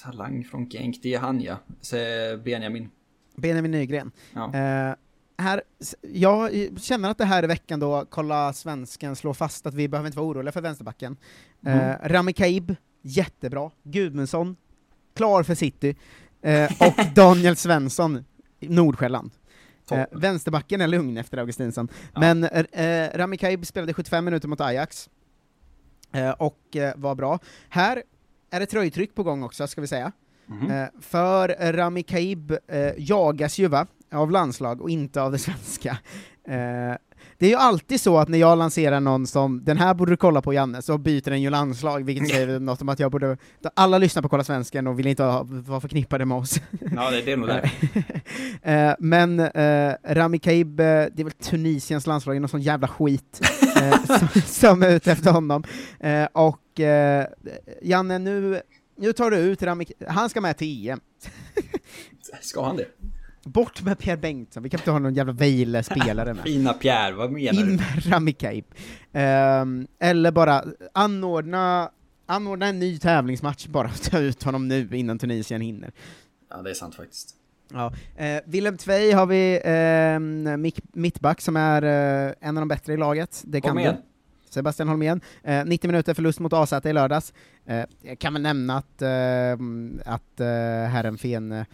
S4: talang från Genk, det är han ja. Så, Benjamin.
S3: Benjamin Nygren.
S4: Ja.
S3: Eh, här, jag känner att det här är veckan då Kolla Svensken slår fast att vi behöver inte vara oroliga för vänsterbacken. Eh,
S4: Mm.
S3: Rami Kaib, jättebra. Gudmundsson, klar för City. Eh, och Daniel Svensson, Nordsjälland. Eh, vänsterbacken är lugn efter Augustinsson. Men eh, Rami Kaib spelade 75 minuter mot Ajax, eh, och eh, var bra. Här är det tröjtryck på gång också, ska vi säga. Eh, för Rami Kaib eh, jagas ju va, av landslag och inte av det svenska. Det är ju alltid så att när jag lanserar någon som, den här borde du kolla på Janne, så byter den ju landslag, vilket säger något om att jag borde, alla lyssnar på Kolla Svensken och vill inte ha, vara förknippade med oss.
S4: Ja, det, det är nog där.
S3: Eh, men eh, Rami Kaib, eh, det är väl Tunisiens landslag, någon sån jävla skit, som, som är ute efter honom. Och Janne, nu, nu tar du ut Rami han ska med till EM.
S4: Ska han det?
S3: Bort med Pierre Bengtsson, vi kan inte ha någon jävla Vejle-spelare med.
S4: Fina Pierre, vad menar
S3: In
S4: du?
S3: med Rami Kaib. Ehm, eller bara anordna, anordna en ny tävlingsmatch bara, ta ut honom nu innan Tunisien hinner.
S4: Ja, det är sant faktiskt.
S3: Ja. Eh, Willem Tvei har vi eh, mittback som är eh, en av de bättre i laget, det kan
S4: Holmén.
S3: du. Sebastian Holmén. Eh, 90 minuter förlust mot AZ i lördags. Eh, jag kan väl nämna att, eh, att eh, Herrenfen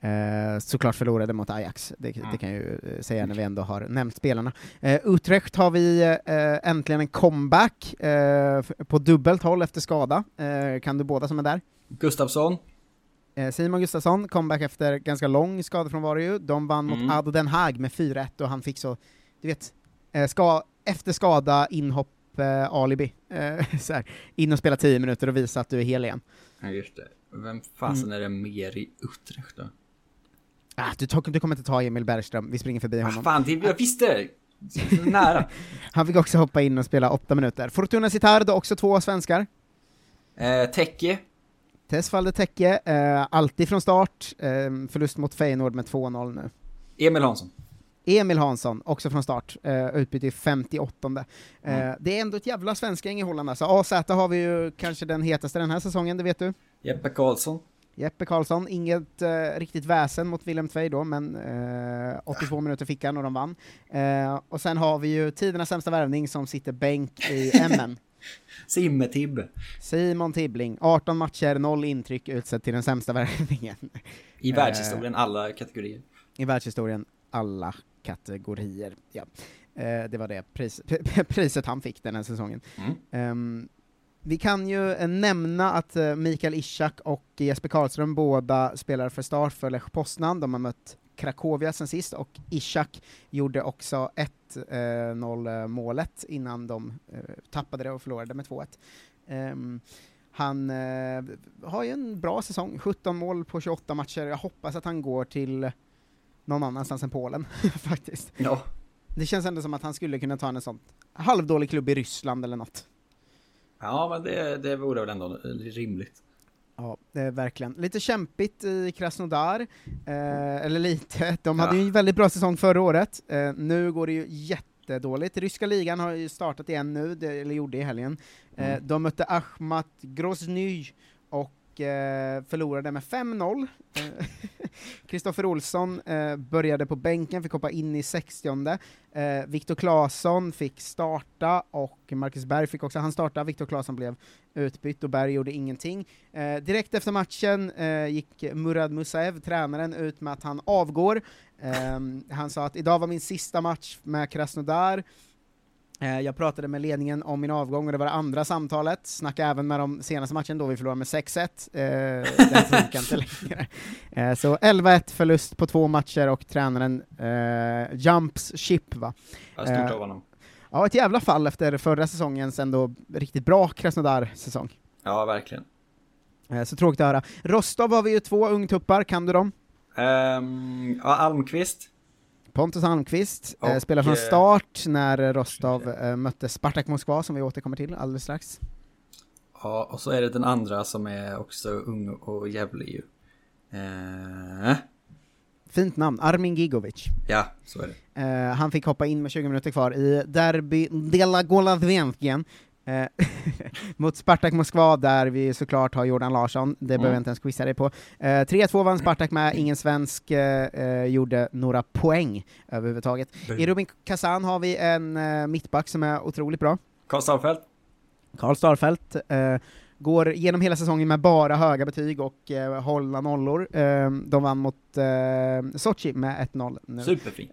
S3: eh, såklart förlorade mot Ajax, det,
S4: Mm.
S3: det kan jag ju eh, säga när vi ändå har nämnt spelarna. Eh, Utrecht har vi eh, äntligen en comeback eh, på dubbelt håll efter skada. Eh, kan du båda som är där?
S4: Gustafsson.
S3: Eh, Simon Gustafsson, comeback efter ganska lång skadefrånvaro ju. De vann
S4: Mm.
S3: mot Ado Den Haag med 4-1 och han fick så, du vet, eh, ska, efter skada, inhopp, alibi. Så här, in och spela 10 minuter och visa att du är hel igen.
S4: Ja, just det. Vem fasen
S3: Mm.
S4: är det mer i Utrecht då?
S3: Ah, du, du kommer inte ta Emil Bergström, vi springer förbi
S4: Ah,
S3: honom.
S4: fan, det, jag visste! Nära.
S3: Han fick också hoppa in och spela åtta minuter. Fortuna Citardo, också två svenskar.
S4: Eh, Tecke.
S3: Tesfalde Tecke, eh, alltid från start, eh, förlust mot Feyenoord med 2-0 nu.
S4: Emil Hansson.
S3: Emil Hansson, också från start, eh, utbyte i 58. Eh,
S4: Mm.
S3: Det är ändå ett jävla svenskgäng i Holland alltså. AZ har vi ju kanske den hetaste den här säsongen, det vet du.
S4: Jeppe Karlsson.
S3: Jeppe Karlsson, inget eh, riktigt väsen mot Willem Tvei då, men eh, 82 minuter fick han och de vann. Eh, och sen har vi ju tidernas sämsta värvning som sitter bänk i MN.
S4: Simme-Tibbe.
S3: Simon Tibbling, 18 matcher, 0 intryck, utsedd till den sämsta värvningen.
S4: I
S3: Eh,
S4: världshistorien, alla kategorier.
S3: I världshistorien, alla kategorier. Ja. Eh, det var det pris, priset han fick den här säsongen.
S4: Mm.
S3: Ehm, vi kan ju eh, nämna att eh, Mikael Ishak och Jesper Karlström båda spelar för start för Lech Poznan. De har mött Krakowia sen sist, och Ishak gjorde också 1-0 eh, målet innan de tappade det och förlorade med 2-1. Ehm, han har ju en bra säsong, 17 mål på 28 matcher. Jag hoppas att han går till någon annanstans än Polen, faktiskt.
S4: Ja.
S3: Det känns ändå som att han skulle kunna ta en sån halvdålig klubb i Ryssland eller något.
S4: Ja, men det, det vore väl ändå rimligt.
S3: Ja, det är verkligen. Lite kämpigt i Krasnodar, eh, eller lite, de hade
S4: Ja.
S3: ju en väldigt bra säsong förra året, eh, nu går det ju jättedåligt. Ryska ligan har ju startat igen nu, det, eller gjorde i helgen. Eh,
S4: Mm.
S3: De mötte Ahmat Grozny och Eh, förlorade med 5-0. Eh, Kristoffer Olsson eh, började på bänken, fick hoppa in i 60 eh, Viktor Claesson fick starta, och Marcus Berg fick också han starta, Viktor Claesson blev utbytt och Berg gjorde ingenting. Eh, direkt efter matchen eh, gick Murad Musaev, tränaren, ut med att han avgår. Eh, han sa att idag var min sista match med Krasnodar, Eh, jag pratade med ledningen om min avgång och det var det andra samtalet, snackade även med dem senaste matchen då vi förlorade med 6-1, eh, den funkar inte längre. Eh, så 11-1 förlust på två matcher och tränaren eh, jumps ship va.
S4: Ja, stort
S3: Eh,
S4: av honom.
S3: Ja, ett jävla fall efter förra säsongens ändå riktigt bra Krasnodar-säsong.
S4: Ja, verkligen.
S3: Eh, så tråkigt att höra. Rostov har vi ju två ungtuppar, kan du dem?
S4: Ehm, ja, Almqvist.
S3: Pontus Almqvist eh,
S4: Och,
S3: spelar från
S4: eh,
S3: start när Rostov eh, mötte Spartak Moskva, som vi återkommer till alldeles strax.
S4: Ja, och så är det den andra som är också ung och jävlig ju. Eh,
S3: Fint namn, Armin Gigovic.
S4: ja, så är det.
S3: Eh, han fick hoppa in med 20 minuter kvar i Derby Dela Golavensken eh, mot Spartak Moskva, där vi såklart har Jordan Larsson, det behöver jag inte ens quizza dig på. Eh, 3-2 vann Spartak med, ingen svensk eh, eh, gjorde några poäng överhuvudtaget.
S4: Bum.
S3: I Rubin Kazan har vi en eh, mittback som är otroligt bra.
S4: Karl Starfelt.
S3: Karl Starfelt eh, går genom hela säsongen med bara höga betyg och eh, hålla nollor. Eh, de vann mot eh, Sochi med 1-0 nu.
S4: Superfin.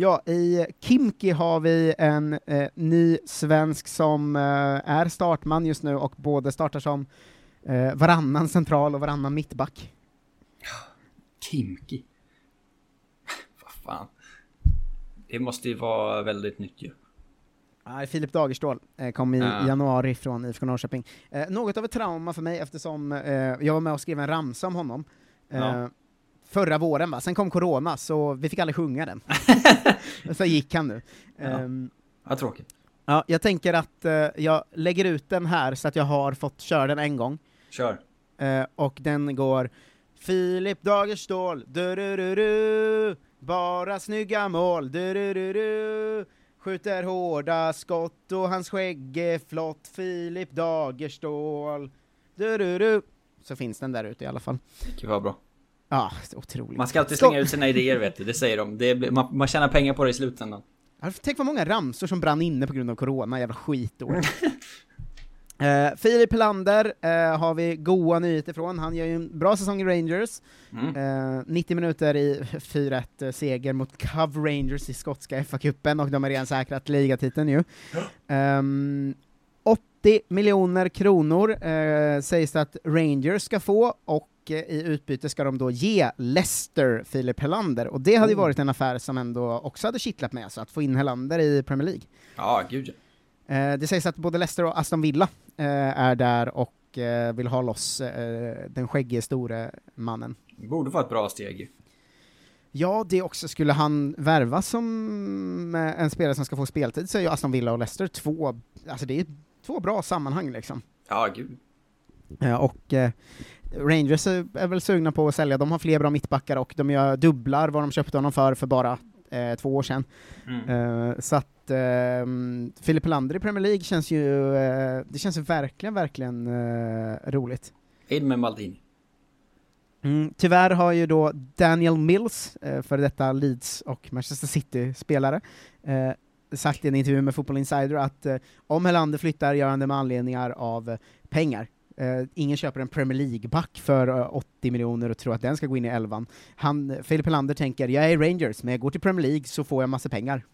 S3: Ja, i Kimki har vi en eh, ny svensk som eh, är startman just nu och både startar som eh, varannan central och varannan mittback.
S4: Kimki. Vad fan. Det måste ju vara väldigt nytt ju.
S3: Nej, Filip Dagerstål eh, kom i
S4: Ja.
S3: januari från IFK Norrköping. Eh, något av ett trauma för mig eftersom eh, jag var med och skrev en ramsa om honom
S4: Ja.
S3: Förra våren, va? sen kom corona så vi fick aldrig sjunga den. så gick han nu.
S4: Ja.
S3: Ehm,
S4: Ja, tråkigt.
S3: ja, jag tänker att eh, jag lägger ut den här så att jag har fått köra den en gång.
S4: Kör.
S3: Eh, och den går Filip Dagerstål, du bara snygga mål, du skjuter hårda skott och hans skägg är flott, Filip Dagerstål, du Så finns den där ute i alla fall.
S4: Gud vad bra.
S3: Ja, otroligt.
S4: Man ska alltid slänga ut sina idéer vet du, det säger de. Det blir, man, man tjänar pengar på det i slutändan.
S3: Tänk vad många ramsor som brann inne på grund av corona, jävla skitår. Uh, Filip Helander uh, har vi goa nyheter från, han gör ju en bra säsong i Rangers.
S4: Mm.
S3: Eh, 90 minuter i 4-1 seger mot Cove Rangers i skotska FA-cupen, och de har redan säkrat ligatiteln ju. Ehm, 80 miljoner kronor eh, sägs det att Rangers ska få, och eh, i utbyte ska de då ge Leicester Filip Helander, och det hade ju
S4: Oh.
S3: varit en affär som ändå också hade kittlat med, så att få in Helander i Premier League.
S4: Ja, gud ja.
S3: Eh, det sägs att både Leicester och Aston Villa eh, är där och eh, vill ha loss den skäggige store mannen.
S4: Det borde vara ett bra steg.
S3: Ja, det också. Skulle han värvas som en spelare som ska få speltid så är ju Aston Villa och Leicester två, alltså det är två bra sammanhang liksom.
S4: Ja, gud.
S3: Och Rangers är, väl sugna på att sälja, de har fler bra mittbackar och de gör dubblar vad de köpte honom för för bara eh, två år sedan.
S4: Mm.
S3: Eh, så att eh, Filip Helander i Premier League känns ju, eh, det känns ju verkligen, verkligen eh, roligt.
S4: In med Maldini.
S3: Mm, tyvärr har ju då Daniel Mills, eh, för detta Leeds och Manchester City-spelare, eh, sagt i en intervju med Football Insider att eh, om Helander flyttar gör han det med anledningar av eh, pengar. Eh, ingen köper en Premier League-back för eh, 80 miljoner och tror att den ska gå in i elvan. Han, Filip Helander tänker, jag är Rangers, men jag går till Premier League så får jag massa pengar.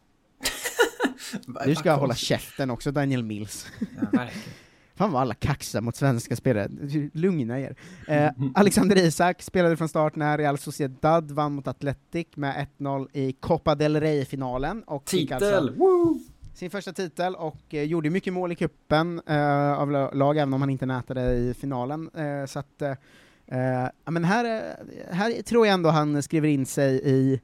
S3: Du ska hålla käften också, Daniel Mills.
S4: Ja.
S3: Fan vad alla kaxar mot svenska spelare, lugna er. Eh, Alexander Isak spelade från start när Real Sociedad vann mot Athletic med 1-0 i Copa del Rey-finalen.
S4: Titel!
S3: Alltså! Sin första titel, och eh, gjorde mycket mål i kuppen eh, av la- lag, även om han inte nätade i finalen. Eh, så att, eh, eh, men här, eh, här tror jag ändå han skriver in sig i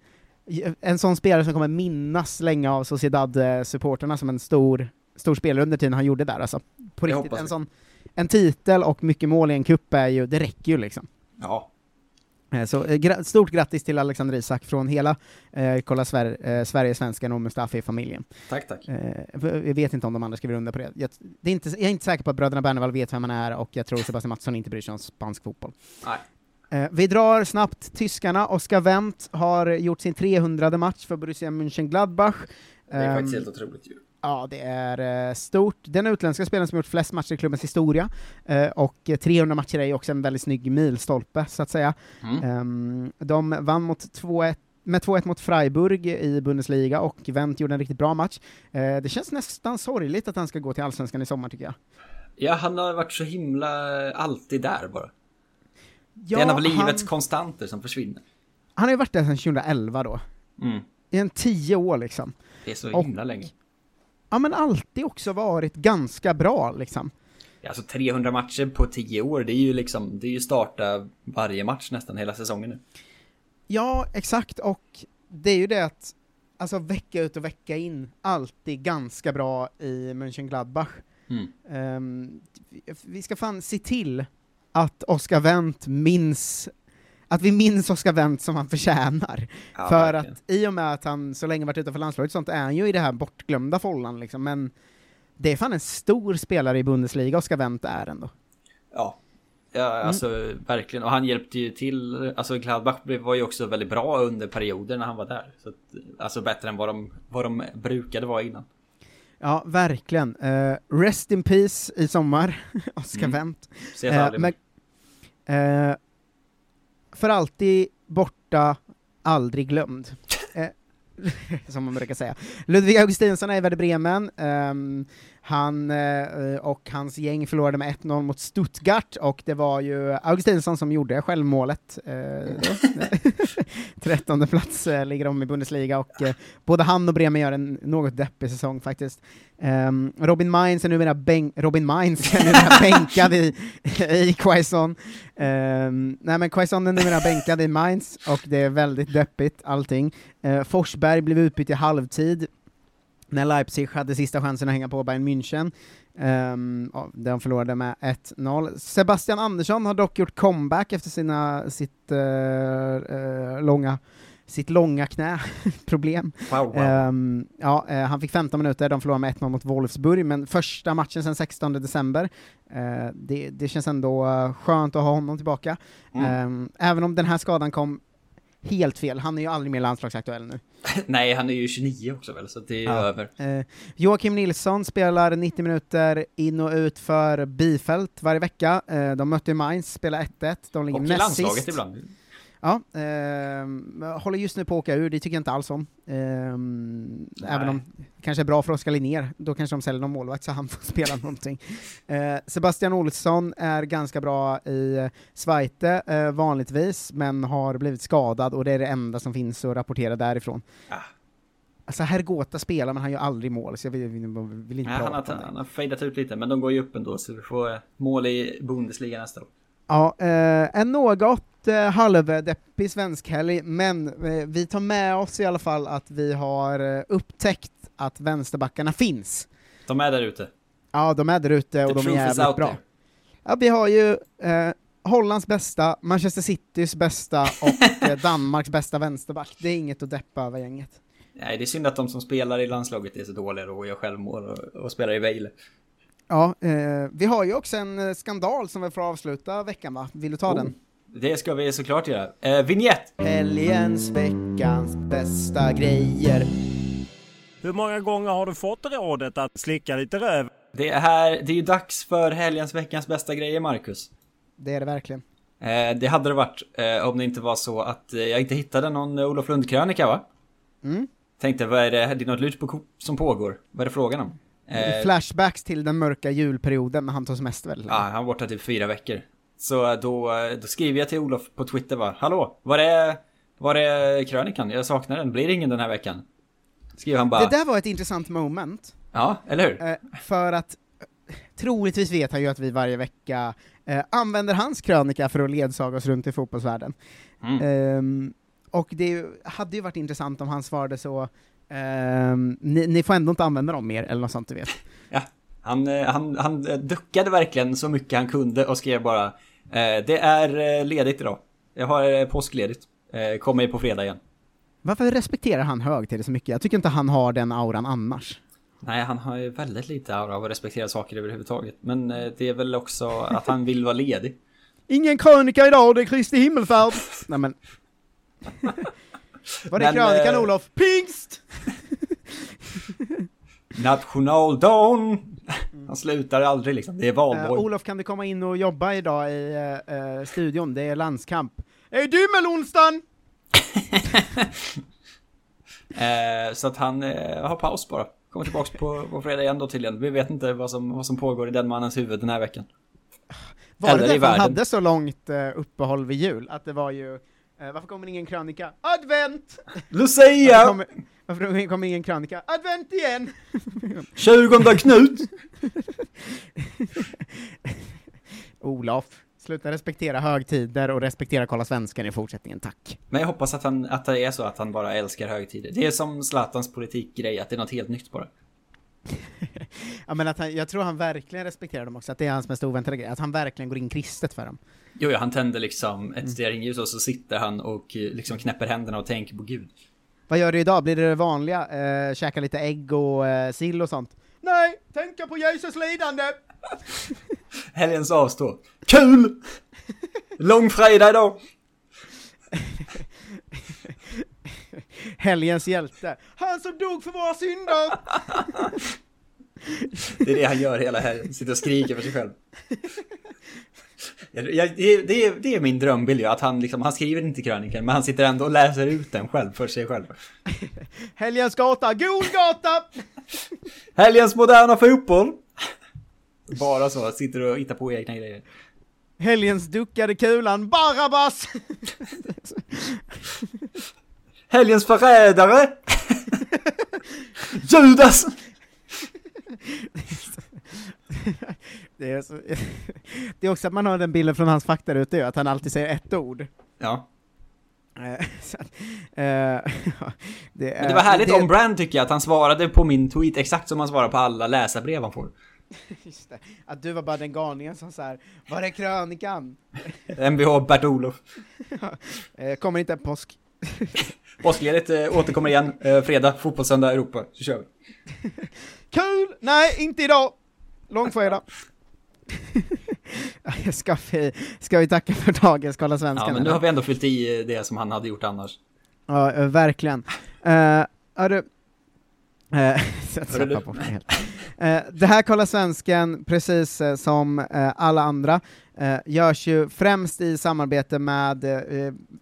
S3: en sån spelare som kommer minnas länge av Sociedad-supporterna som en stor, stor spelare under tiden han gjorde där alltså. På
S4: Jag
S3: riktigt, en sån, en titel och mycket mål i en cup är ju, det räcker ju liksom.
S4: Ja.
S3: Eh, Så eh, gra- stort grattis till Alexander Isak från hela eh, Kolla Sver eh, Sverige, svenskan och Mustafi-familjen.
S4: Tack, tack.
S3: Eh, jag vet inte om de andra skriver under på det. Jag, det är inte, jag är inte säker på att bröderna Bernevall vet vem han är, och jag tror Sebastian Mattsson inte bryr sig om spansk fotboll.
S4: Nej.
S3: Eh, vi drar snabbt tyskarna. Oskar Wendt har gjort sin 300 match för Borussia Mönchengladbach.
S4: Det är faktiskt
S3: Ehm,
S4: helt otroligt ju.
S3: Ja, det är eh, stort. Den utländska spelaren som gjort flest matcher i klubbens historia, eh, och eh, 300 matcher är ju också en väldigt snygg milstolpe, så att säga.
S4: Mm.
S3: Ehm, de vann mot 2-1 med 2-1 mot Freiburg i Bundesliga, och Wendt gjorde en riktigt bra match. Eh, det känns nästan sorgligt att han ska gå till Allsvenskan i sommar, tycker jag.
S4: Ja, han har varit så himla alltid där bara. det
S3: Ja,
S4: är en av livets
S3: han-
S4: konstanter som försvinner.
S3: Han har ju varit där sedan 2011 då.
S4: Mm.
S3: I en tio år liksom.
S4: Det är så
S3: Och-
S4: himla länge.
S3: Ja, men alltid också varit ganska bra liksom.
S4: Alltså 300 matcher på 10 år, det är ju liksom, det är ju starta varje match nästan hela säsongen nu.
S3: Ja, exakt, och det är ju det att, alltså vecka ut och vecka in, alltid ganska bra i Mönchengladbach.
S4: Mm.
S3: Ehm, vi ska fan se till att Oscar Wendt minns, att vi minns Oscar Wendt som han förtjänar.
S4: Ja,
S3: För
S4: verkligen.
S3: att i och med att han så länge varit utanför landslaget sånt är han ju i det här bortglömda follan liksom, men det är fan en stor spelare i Bundesliga, Oscar Wendt är ändå.
S4: Ja. Ja, alltså verkligen. Och han hjälpte ju till. Alltså Gladbach var ju också väldigt bra under perioder när han var där. Så att, alltså bättre än vad de, vad de brukade vara innan.
S3: Ja, verkligen. Eh, rest in peace i sommar, Oscar
S4: Mm.
S3: Wendt.
S4: Aldrig
S3: men, eh, för alltid borta, aldrig glömd. Eh, som man brukar säga. Ludvig Augustinsson är i Werder Bremen. Ehm, han eh, och hans gäng förlorade med 1-0 mot Stuttgart, och det var ju Augustinsson som gjorde självmålet. Eh. Trettonde plats eh, ligger de i Bundesliga, och eh, både han och Bremen gör en något deppig säsong faktiskt. Ehm, Robin Mines är numera, bänk Robin Mines är numera bänkad i, i Quaison. Ehm, nej men Quaison är numera bänkad i Mainz, och det är väldigt deppigt allting. Uh, Forsberg blev utbytt i halvtid, när Leipzig hade sista chansen att hänga på Bayern München. Um, ja, de förlorade med 1-0. Sebastian Andersson har dock gjort comeback efter sina, sitt, eh, eh, långa, sitt långa knäproblem.
S4: Wow, wow.
S3: Ehm, ja, eh, han fick 15 minuter, de förlorade med 1-0 mot Wolfsburg, men första matchen sedan 16 december. Det, det känns ändå skönt att ha honom tillbaka.
S4: Mm.
S3: Ehm, även om den här skadan kom helt fel, han är ju aldrig mer landslagsaktuell nu.
S4: Nej, han är ju 29 också väl, så det är ju
S3: Ja.
S4: över.
S3: Eh, Joakim Nilsson spelar 90 minuter in och ut för Bifält varje vecka. Eh, de mötte Mainz, spelar 1-1, de ligger näst sist.
S4: ibland.
S3: Ja, ehm, håller just nu på att åka ur, det tycker jag inte alls om. Ehm, även om det kanske är bra för Oskar Linnér, då kanske de säljer någon målvakt så han får spela någonting. Eh, Sebastian Olsson är ganska bra i eh, Zweite eh, vanligtvis, men har blivit skadad och det är det enda som finns att rapportera därifrån.
S4: Ah.
S3: Alltså Hergota spelar, men han gör aldrig mål, så jag vill, vill, vill inte
S4: Nej, han,
S3: prata
S4: har,
S3: om det.
S4: han har fejdat ut lite, men de går ju upp ändå, så vi får eh, mål i Bundesliga nästa år.
S3: Ja, eh, en något lite halvdeppig svenskhelg, men eh, vi tar med oss i alla fall att vi har eh, upptäckt att vänsterbackarna finns.
S4: De är där ute.
S3: Ja, de är där ute och
S4: The
S3: de är jävligt bra.
S4: there.
S3: Ja, vi har ju eh, Hollands bästa, Manchester Citys bästa och eh, Danmarks bästa vänsterback. Det är inget att deppa över gänget.
S4: Nej, det är synd att de som spelar i landslaget är så dåliga och gör självmål och, och spelar i Vejle.
S3: Ja, eh, vi har ju också en eh, skandal som vi får avsluta veckan va? Vill du ta
S4: Oh.
S3: den?
S4: Det ska vi såklart göra. Eh, vignett!
S3: Helgens, veckans bästa grejer.
S8: Hur många gånger har du fått rådet att slicka lite röv?
S4: Det är här, det är ju dags för helgens veckans bästa grejer, Marcus.
S3: Det är det verkligen.
S4: Eh, det hade det varit eh, om det inte var så att eh, jag inte hittade någon eh, Olof Lund-krönika va?
S3: Mm.
S4: Tänkte, vad är det, det är något lut på som pågår? Vad är det frågan om? Eh,
S3: Flashbacks till den mörka julperioden när han tog semester väldigt
S4: Ja, han var borta typ fyra veckor. Så då, då skriver jag till Olof på Twitter va, Hallå, var är, var är krönikan? Jag saknar den, blir det ingen den här veckan? Skriver han bara,
S3: Det där var ett intressant moment.
S4: ja, eller hur?
S3: Eh, för att eh, troligtvis vet han ju att vi varje vecka eh, använder hans krönika för att ledsaga oss runt i fotbollsvärlden.
S4: Mm.
S3: Ehm, och det hade ju varit intressant om han svarade så, ehm, ni, ni får ändå inte använda dem mer, eller något sånt du vet.
S4: Ja, han, eh, han, han eh, duckade verkligen så mycket han kunde och skrev bara eh, Det är eh, ledigt idag. Jag har påskledigt. Eh, kommer på fredag igen.
S3: Varför respekterar han högtider så mycket? Jag tycker inte han har den auran annars.
S4: Nej, han har ju väldigt lite aura av att respektera saker överhuvudtaget. Men det är väl också att han vill vara ledig.
S3: Ingen krönika idag, det är Kristi himmelfärd! Nej men... Var är krönikan
S4: eh,
S3: Olof? Pingst!
S4: Nationaldagen! Han slutar aldrig liksom. Det är
S3: Eh,
S4: valborg.
S3: Olof, kan du komma in och jobba idag i eh, studion? Det är landskamp. Är dymmelonsdagen?
S4: Eh, så att han eh, har paus bara. Kommer tillbaks på, på fredag igen då tydligen. Vi vet inte vad som, vad som pågår i den mannens huvud den här veckan.
S3: Var
S4: Eller
S3: det därför han hade så långt eh, uppehåll vid jul? Att det var ju, eh, varför kommer ingen krönika? Advent!
S4: Lucia!
S3: Varför kommer, varför kommer ingen krönika? Advent igen!
S4: 20 Knut!
S3: Olof, sluta respektera högtider och respektera Kolla Svenskan i fortsättningen, tack.
S4: Men jag hoppas att, han, att det är så att han bara älskar högtider. Det är som Zlatans politikgrej, att det är något helt nytt bara.
S3: Ja, men att han, jag tror han verkligen respekterar dem också, att det är hans mest oväntade grej, att han verkligen går in kristet för dem.
S4: Jo, ja, han tänder liksom ett stearinljus och så sitter han och eh, liksom knäpper händerna och tänker på Gud.
S3: Vad gör du idag? Blir det det vanliga? Eh, käka lite ägg och eh, sill och sånt? Nej, tänka på Jesus lidande!
S4: Helgens avstå. Kul! Långfredag idag!
S3: Helgens hjälte. Han som dog för våra synder!
S4: Det är det han gör hela helgen, sitter och skriker för sig själv. Jag, jag, det, är, det är min drömbild ju, att han liksom, han skriver inte krönikan, men han sitter ändå och läser ut den själv för sig själv.
S3: Helgens gata, Golgata!
S4: Helgens moderna fotboll! Bara så, sitter och hittar på egna grejer.
S3: Helgens duckade kulan, Barabbas!
S4: Helgens förrädare! Judas!
S3: det, är så, det är också att man har den bilden från hans faktaruta ju, att han alltid säger ett ord.
S4: Ja.
S3: Eh, så eh, det,
S4: Men det var härligt
S3: det,
S4: om Brand tycker jag, att han svarade på min tweet exakt som han svarar på alla läsarbrev han får.
S3: Just det, att du var bara den galningen som såhär, var är krönikan?
S4: Mvh Bert-Olof.
S3: eh, kommer inte en påsk.
S4: Påskledigt eh, återkommer igen, eh, fredag, fotbollssöndag, Europa. Så kör vi.
S3: Kul! Nej, inte idag! Långfredag. ska, vi, ska vi tacka för dagens Kolla Svenskan?
S4: Ja, men nu har vi ändå fyllt i eh, det som han hade gjort annars.
S3: Ja, verkligen. Uh, hörru... Uh, helt. Eh, det här Kolla Svensken, precis eh, som eh, alla andra, eh, görs ju främst i samarbete med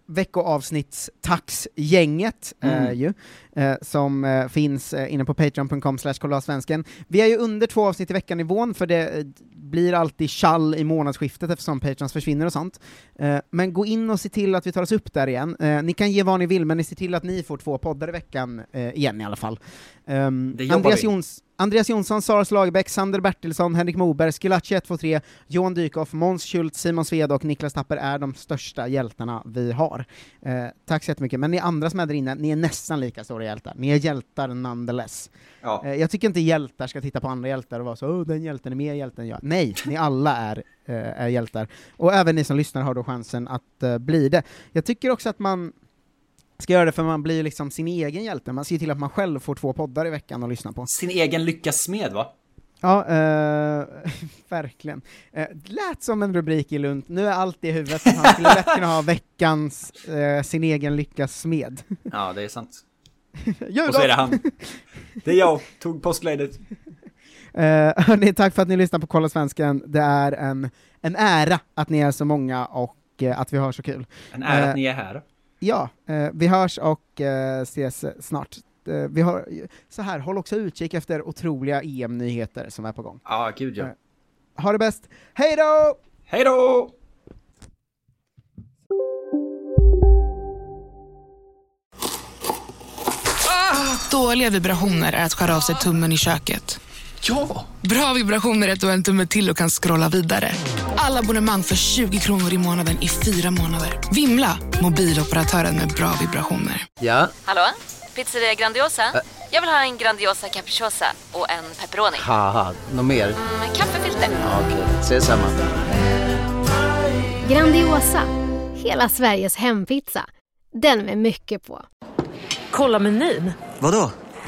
S3: veckoavsnittstaxgänget, eh,
S4: Mm.
S3: ju, eh, som eh, finns eh, inne på patreon.com slash kolla svensken. Vi är ju under två avsnitt i veckan-nivån, för det eh, blir alltid chall i månadsskiftet eftersom patrons försvinner och sånt. Eh, men gå in och se till att vi tar oss upp där igen. Eh, ni kan ge vad ni vill, men ni ser till att ni får två poddar i veckan eh, igen i alla fall. Um, Andreas
S4: vi.
S3: Jons Andreas Jonsson, Sara Slagerbäck, Sander Bertilsson, Henrik Moberg, Schillaci 123, Johan Dykhoff, Måns Schultz, Simon Sved och Niklas Tapper är de största hjältarna vi har. Eh, tack så jättemycket, men ni andra som är där inne, ni är nästan lika stora hjältar. Ni är hjältar nonetheless.
S4: Ja.
S3: Eh, jag tycker inte hjältar ska titta på andra hjältar och vara så åh den hjälten är mer hjälte än jag. Nej, ni alla är, eh, är hjältar. Och även ni som lyssnar har då chansen att eh, bli det. Jag tycker också att man ska göra det för man blir liksom sin egen hjälte, man ser till att man själv får två poddar i veckan att lyssna på.
S4: Sin egen lyckas smed va?
S3: Ja, eh, verkligen. Eh, lät som en rubrik i Lund, nu är allt i huvudet, så han skulle lätt kunna ha veckans eh, sin egen lyckas smed.
S4: Ja, det är sant. Och så är det han. Det är jag, tog påskledigt.
S3: Eh, hörni, tack för att ni lyssnar på Kolla Svensken. Det är en, en ära att ni är så många och eh, att vi har så kul.
S4: En ära
S3: Eh,
S4: att ni är här.
S3: Ja, eh, vi hörs och eh, ses snart. Eh, vi har, så här, håll också utkik efter otroliga EM-nyheter som är på gång.
S4: Ja, gud ja.
S3: Eh, Ha det bäst, hej då!
S4: Hej då!
S9: Dåliga vibrationer är att skära av sig tummen i köket.
S10: Ja!
S9: Bra vibrationer är du har en tumme till och kan scrolla vidare. Alla abonnemang för 20 kronor i månaden i fyra månader. Vimla! Mobiloperatören med bra vibrationer.
S11: Ja,
S12: Hallå? Pizzeria Grandiosa? Jag vill ha en Grandiosa capriciosa och en pepperoni.
S11: något mer?
S12: Med kaffefilter.
S11: Ja, Okej, ses samma.
S13: Grandiosa, hela Sveriges hempizza. Den med mycket på.
S14: Kolla menyn.
S15: Vadå?